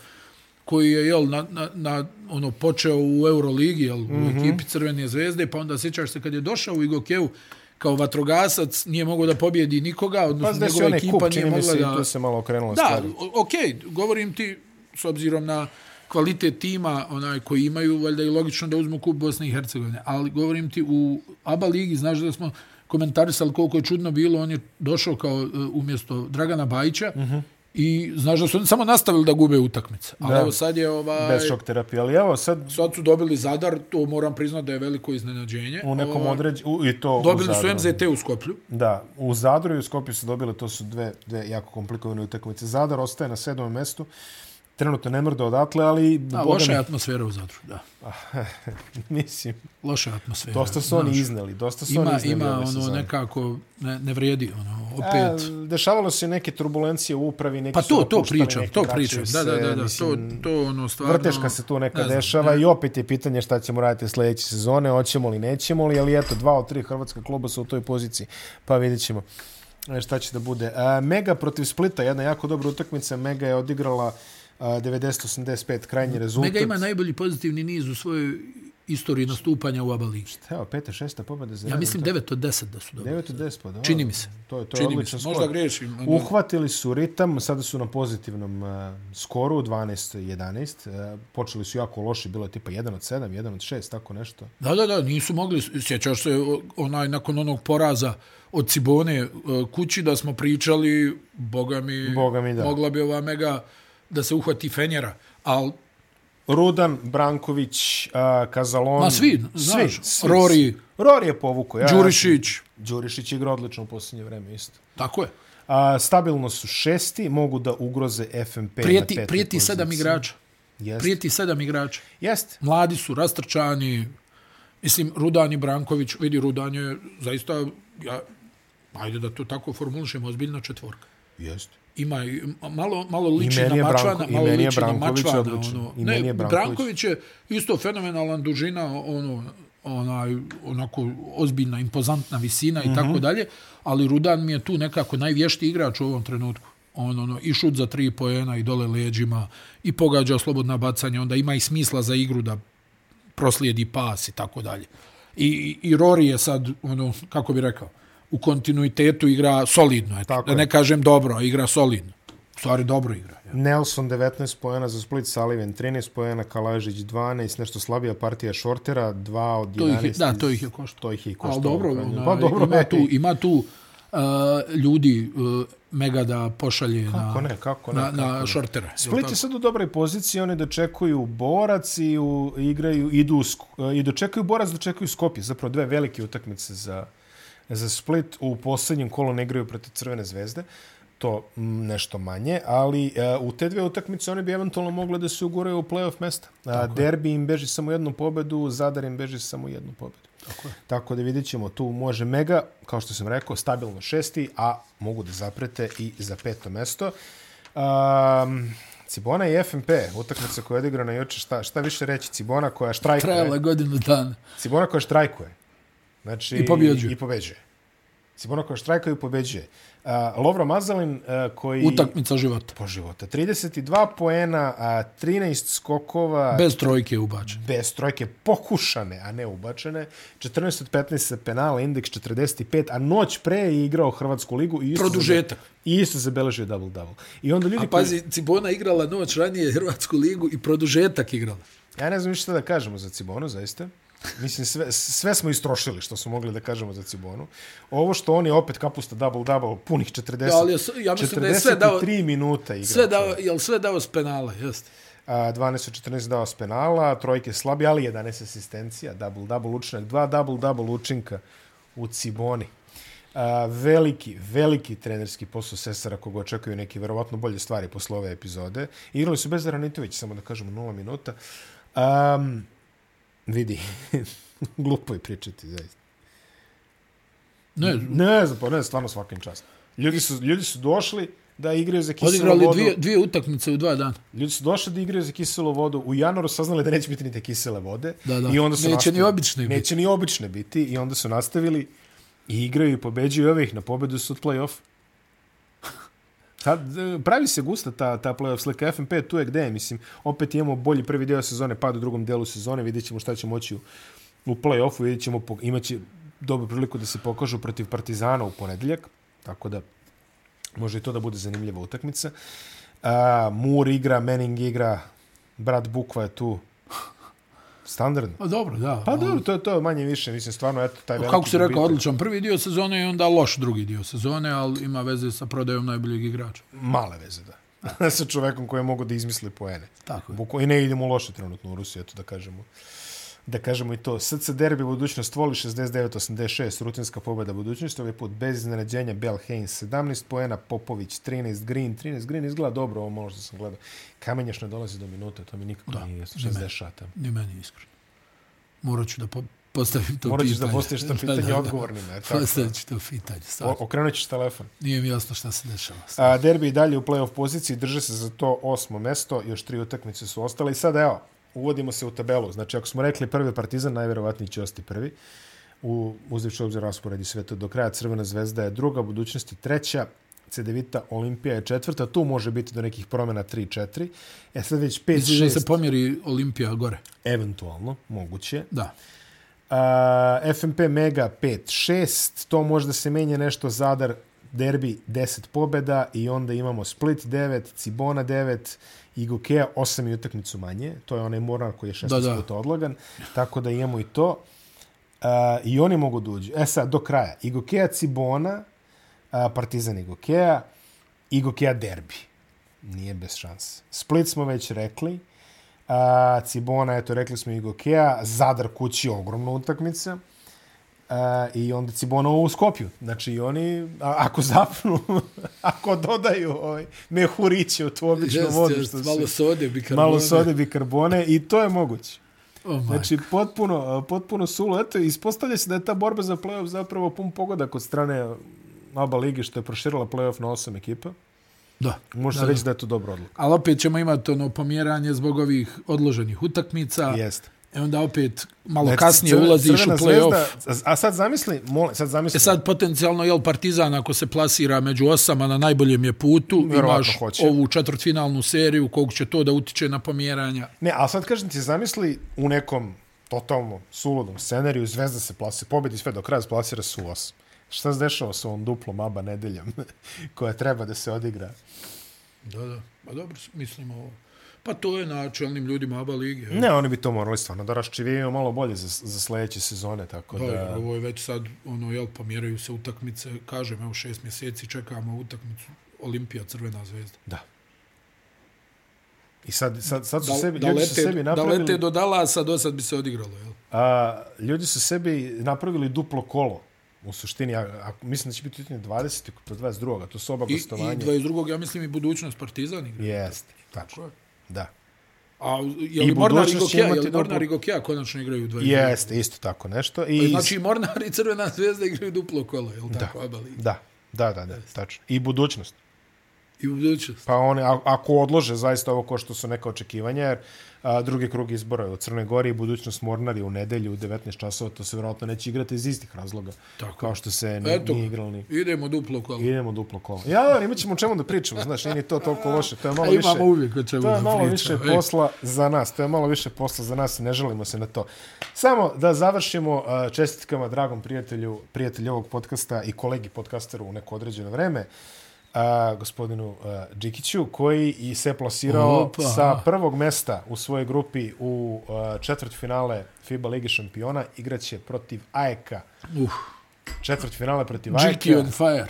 koji je jel, na, na, na, ono, počeo u Euroligi, jel, mm -hmm. u ekipi Crvene zvezde, pa onda sjećaš se kad je došao u Igokeju, kao vatrogasac nije mogao da pobjedi nikoga, Pa odnosno se njegova ekipa kup, nije mogla da... tu se malo okrenulo Da, stvari. o- okej, govorim ti s obzirom na kvalitet tima onaj koji imaju, valjda je logično da uzmu kup Bosne i Hercegovine, ali govorim ti u ABA ligi, znaš da smo komentarisali koliko je čudno bilo, on je došao kao e, umjesto Dragana Bajića uh -huh. I znaš da su samo nastavili da gube utakmice. Ali Da. evo sad je ovaj... Bez šok terapije. Ali evo sad Sad su dobili Zadar, to moram priznati da je veliko iznenađenje. u nekom Ovaj, određ... U, I to u Dobili su Zadru. MZT u Skoplju. Da, u Zadru i u Skopju su dobili, to su dve, dve jako komplikovane utakmice. Zadar ostaje na sedmom mestu, trenutno ne mrda odatle, ali... Da, boga loša je atmosfera u Zadru, da. Mislim, Loša atmosfera. dosta su oni izneli, dosta su Ima, oni izneli ima ono sezone. nekako, ne, ne vrijedi, ono, opet. A, dešavalo se neke turbulencije u upravi, neki pa su to, to pričam, to pričam. se, Da, da, da, da, to, mislim, to ono stvarno... Vrteška se tu neka ne znam, dešava ne. i opet je pitanje šta ćemo raditi sljedeće sezone, hoćemo li, nećemo li, ali eto, dva od tri hrvatska kluba su u toj poziciji, pa vidjet ćemo e, šta će da bude. A, Mega protiv Splita, jedna jako dobra utakmica, Mega je odigrala 90-85 krajnji rezultat. Mega ima najbolji pozitivni niz u svojoj istoriji nastupanja u ABA ligi. Evo, peta, šesta pobjeda za Ja mislim to- 9 od 10 da su dobili. 9 od 10 pa, dobro. Čini mi se. To je, to je Čini mi odličan skor. Možda grešim. ono, Uhvatili su ritam, sada su na pozitivnom uh, skoru, 12-11. Uh, počeli su jako loši, bilo je tipa 1 od 7, 1 od 6, tako nešto. Da, da, da, nisu mogli, sjećaš se onaj, nakon onog poraza od Cibone e, kući da smo pričali, boga mi, Boga mi, da. mogla bi ova mega da se uhvati Fenjera, ali Rudan, Branković, uh, Kazalon. Ma svi, znaš, svi, Rory. Rory je povukao. Ja, Đurišić, Đurišić igra odlično u posljednje vreme isto. tako je, A, stabilno su šesti, mogu da ugroze FNP prijeti, na petoj prijeti poziciji. sedam igrača, Jest. prijeti sedam igrača. Jest. Mladi su, rastrčani, mislim, Rudan i Branković, vidi, Rudan je zaista, ja, ajde da to tako formulišemo, ozbiljna četvorka. Jest. Ima i malo malo liči na Mačvana, Branko- i malo liči na Mačvana, odličan. ono. I Ne, Branković. Branković. je isto fenomenalan dužina, ono onaj onako ozbiljna impozantna visina i Mhm. tako dalje, ali Rudan mi je tu nekako najvještiji igrač u ovom trenutku. On ono i šut za tri poena i dole leđima i pogađa slobodna bacanja, onda ima i smisla za igru da proslijedi pas i tako dalje. I, i Rory je sad, ono, kako bi rekao, u kontinuitetu igra solidno. Eto, Tako da je. ne kažem dobro, igra solidno. U stvari dobro igra. Ja. Nelson 19 pojena za Split, Sullivan 13 pojena, Kalažić 12, nešto slabija partija Šortera, 2 od 11. To ih je, da, to ih je koštalo. To ih je koštalo. dobro, ona, pa dobro, ima, tu, ima tu uh, ljudi uh, mega da pošalje Kako na, ne, kako ne, na, kako na ne. šortere. Split je sad u dobroj poziciji, oni dočekuju borac i u, igraju, idu u Sk- i dočekuju borac, dočekuju Skopje. Zapravo dve velike utakmice za, za Split. U posljednjem kolu ne igraju protiv Crvene zvezde to nešto manje, ali uh, u te dve utakmice oni bi eventualno mogli da se uguraju u playoff mesta. Uh, derbi im beži samo jednu pobedu, Zadar im beži samo jednu pobedu. Tako, je. Tako da vidjet ćemo, tu može Mega, kao što sam rekao, stabilno šesti, a mogu da zaprete i za peto mesto. Um, Cibona i FNP, utakmica koja je odigrana juče, šta, šta više reći, Cibona koja štrajkuje. Trajala godinu dana. Cibona koja štrajkuje. Znači, I pobjeđuje. I pobeđuje. Cibona koja štrajkuje i pobeđuje. Uh, Lovro Mazalin uh, koji... Utakmica života. Po života. 32 poena, a 13 skokova Bez trojke ubačen. bez trojke pokušane, a ne ubačene. 14 od 15 sa penala, indeks 45, a noć pre je igrao Hrvatsku ligu i isto, Produžetak. I isto zabeležio double-double. I onda ljudi A pazi, Cibona igrala noć ranije Hrvatsku ligu i produžetak igrala. Koji, ja ne znam više šta da kažemo za Cibonu, zaista. Mislim, sve, sve smo istrošili što smo mogli da kažemo za Cibonu. Ovo što on je opet kapusta double-double, punih 40, Ja, ali je ja mislim da je sve dao- 43 minuta igrao. Sve dao, jel sve dao s penala, jeste. A, 12 od 14 dao s penala, trojke slabi, ali 11 asistencija, double-double učinak, dva double-double učinka u Ciboni. A, veliki, veliki trenerski posao Sesara koga očekuju neki verovatno bolje stvari posle ove epizode. Igrali su bez Ranitović, samo da kažemo 0 minuta. Um, vidi, glupo je pričati, zaista. Ne, Ne znam, pa ne, stvarno svakim čast. Ljudi su, ljudi su došli da igraju za kiselu odigrali vodu. dvije, dvije utakmice u dva dana. Ljudi su došli da igraju za kiselu vodu. U januaru saznali da neće biti ni te kisele vode. Da, da. I onda su Neće nastavili. ni obične biti. Neće ni obične biti. I onda su nastavili i igraju i pobeđuju ovih na pobedu su od play-off. Sad, pravi se gusta ta, ta playoff slika. FNP tu je gde je, mislim. Opet imamo bolji prvi dio sezone, pad u drugom delu sezone. Vidjet ćemo šta će moći u, u play-offu. Vidjet ćemo, imaće, dobru priliku da se pokažu protiv Partizana u ponedeljak, tako da može i to da bude zanimljiva utakmica. A, Mur igra, Manning igra, brat Bukva je tu, standardno. Pa dobro, da. Pa dobro, to je to manje više, mislim, stvarno, eto, taj veliki Kako si rekao, odličan prvi dio sezone i onda loš drugi dio sezone, ali ima veze sa prodajom najboljeg igrača. Male veze, da. sa čovekom koji mogu da izmisli poene. Tako je. Buko, I ne idemo loše trenutno u Rusiji, eto da kažemo. Da kažemo i to. SC Derbi budućnost voli 69-86, rutinska pobjeda budućnosti, ovaj put bez iznenađenja Bell Haynes 17 poena, Popović 13, Green 13, Green izgleda dobro, ovo malo što sam gledao. Kamenjaš ne dolazi do minute, to mi nikako Da, nije jasno. ni 60 meni. šata. Ni meni iskreno. Morat ću da po, postavim to Morat pitanje. da postaviš to pitanje odgovornima. Postavit ću to pitanje. O- Stvarno. Okrenut ćeš telefon. Nije mi jasno šta se dešava. A, derbi i dalje u play-off poziciji, drže se za to osmo mesto, još tri utakmice su ostale. I sad evo, uvodimo se u tabelu. Znači, ako smo rekli prvi Partizan, najverovatniji će ostati prvi. U, uzevši obzir raspored i sve to do kraja. Crvena zvezda je druga, budućnost je treća. Cedevita Olimpija je četvrta. Tu može biti do nekih promjena 3-4. E sad već Misliš da 5-6, se pomjeri Olimpija gore? eventualno, moguće. Da. A, FMP Mega 5-6, to može da se menje nešto, Zadar derbi 10 pobjeda i onda imamo Split 9, Cibona 9, Igokea 8 i utakmicu manje, to je onaj Mornar koji je 16 Da, da. puta odlagan, tako da imamo i to. A, I oni mogu da uđu. E sad, do kraja. Igokea Cibona, a, Partizan Igokea, Igokea derbi. Nije bez šanse. Split smo već rekli. A, Cibona, eto, rekli smo Igokea. Zadar kući, ogromna utakmica. A, I onda Cibona u Skopju. Znači, oni, a, ako zapnu, ako dodaju ovaj, mehuriće u tu običnu Jest, vodu, jest, što malo sode, bikarbone. malo sode bikarbone, i to je moguće. Oh. Znači, potpuno, potpuno sulo. Eto, ispostavlja se da je ta borba za play-off zapravo pun pogodak od strane ABA ligi što je proširila play-off na osam ekipa. da. Može se reći da je to dobro odluka. Ali opet ćemo imati ono pomjeranje zbog ovih odloženih utakmica. Jeste. E onda opet malo Znači, kasnije ulaziš u play-off. A sad zamisli, molim, sad zamisli. E sad potencijalno jel Partizan ako se plasira među osama na najboljem je putu, Vjerovatno imaš hoće. ovu četvrtfinalnu seriju kog će to da utiče na pomjeranja. Ne, ali sad kažem ti, zamisli u nekom totalno suludom scenariju, Zvezda se plasira, pobedi sve do kraja, se plasira su u osam. Šta se dešava sa ovom duplom aba nedeljom koja treba da se odigra? Da, da. Pa dobro, mislimo ovo. Pa to je na čelnim ljudima ABA lige. Ne, oni bi to morali stvarno da raščivijaju malo bolje za, za sledeće sezone, tako Da, da... ovo je već sad, ono, jel, pomjeraju se utakmice, kažem, evo šest mjeseci čekamo utakmicu Olimpija, Crvena zvezda. Da. I sad, sad, sad su Da, sebi, da, ljudi lete, su sebi da napravili... lete do Dalasa, do sad bi se odigralo, jel? A, ljudi su sebi napravili duplo kolo. U suštini, a, a, mislim da će biti utakmice 20. kod 22. A to su oba I, I gostovanja. 22. ja mislim i budućnost Partizan igra. Jeste, tačno. Da. A je I li Mornar i Gokija, je li Mornar i Gokija konačno igraju 22. Jeste, isto tako nešto. I, Znači i Mornar i Crvena zvezda igraju duplo kolo, je li tako, ABA liga? Da, da, da, da, tačno. I budućnost. I u budućnost. Pa oni, ako odlože zaista ovo ko što su neka očekivanja, jer a, drugi krug izbora je u Crnoj Gori i budućnost Mornari u nedelju u 19 časova, to se vjerojatno neće igrati iz istih razloga. Tako. Kao što se ni, Eto, nije igralo ni... idemo duplo kolo. Idemo duplo kolo. Ja, da, imat ćemo o čemu da pričamo, znaš, nije ni to toliko loše. To je malo A više... imamo uvijek o čemu To je da malo pričamo. više posla za nas. To je malo više posla za nas i ne želimo se na to. Samo da završimo čestitkama dragom prijatelju, prijatelju ovog podcasta i kolegi podcasteru u neko određeno vreme, uh, gospodinu uh, Džikiću, koji i se plasirao Opa. sa prvog mesta u svojoj grupi u uh, četvrt finale FIBA Ligi šampiona. Igraće protiv Ajeka. Uh, Četvrt finale protiv Džiki Ajeka. on fire.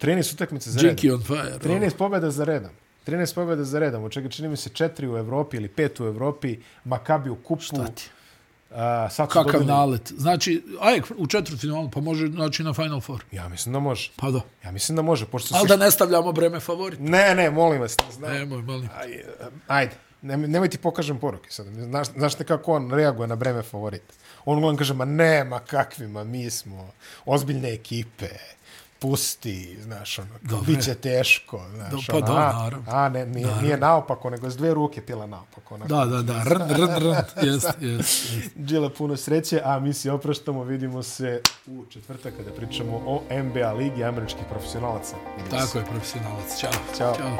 13 utakmice za redom. Džiki on fire. 13 pobjeda za redom. 13 pobjeda za redom, od čega čini mi se 4 u Evropi ili 5 u Evropi, Makabi u kupu. Šta ti? A, sad Kakav dobili, nalet. Znači, ajek u četvrtfinalu, pa može znači na Final Four. Ja mislim da može. Pa da. Ja mislim da može, pošto Ali se... da ne stavljamo breme favorit. Ne, ne, molim vas. Ne znam. Nemoj, molim. Aj, ajde, nemoj, nemoj ti pokažem poruke sad. Znaš, znaš te kako on reaguje na breme favorita. On uglavnom kaže, ma nema kakvima, mi smo ozbiljne ekipe, pusti, znaš, ono, Dobre. bit će teško, znaš, Do- pa ono, da, a, naravno. a ne, nije, nije naopako, nego s dve ruke pila naopako. Onako. Da, da, da. Rn, rn, rn. Jest, jest. Džile, puno sreće, a mi se opraštamo, vidimo se u četvrtak kada pričamo o NBA ligi američkih profesionalaca. Vidimo se. Tako je, profesionalac. Ćao. Ćao. Ćao.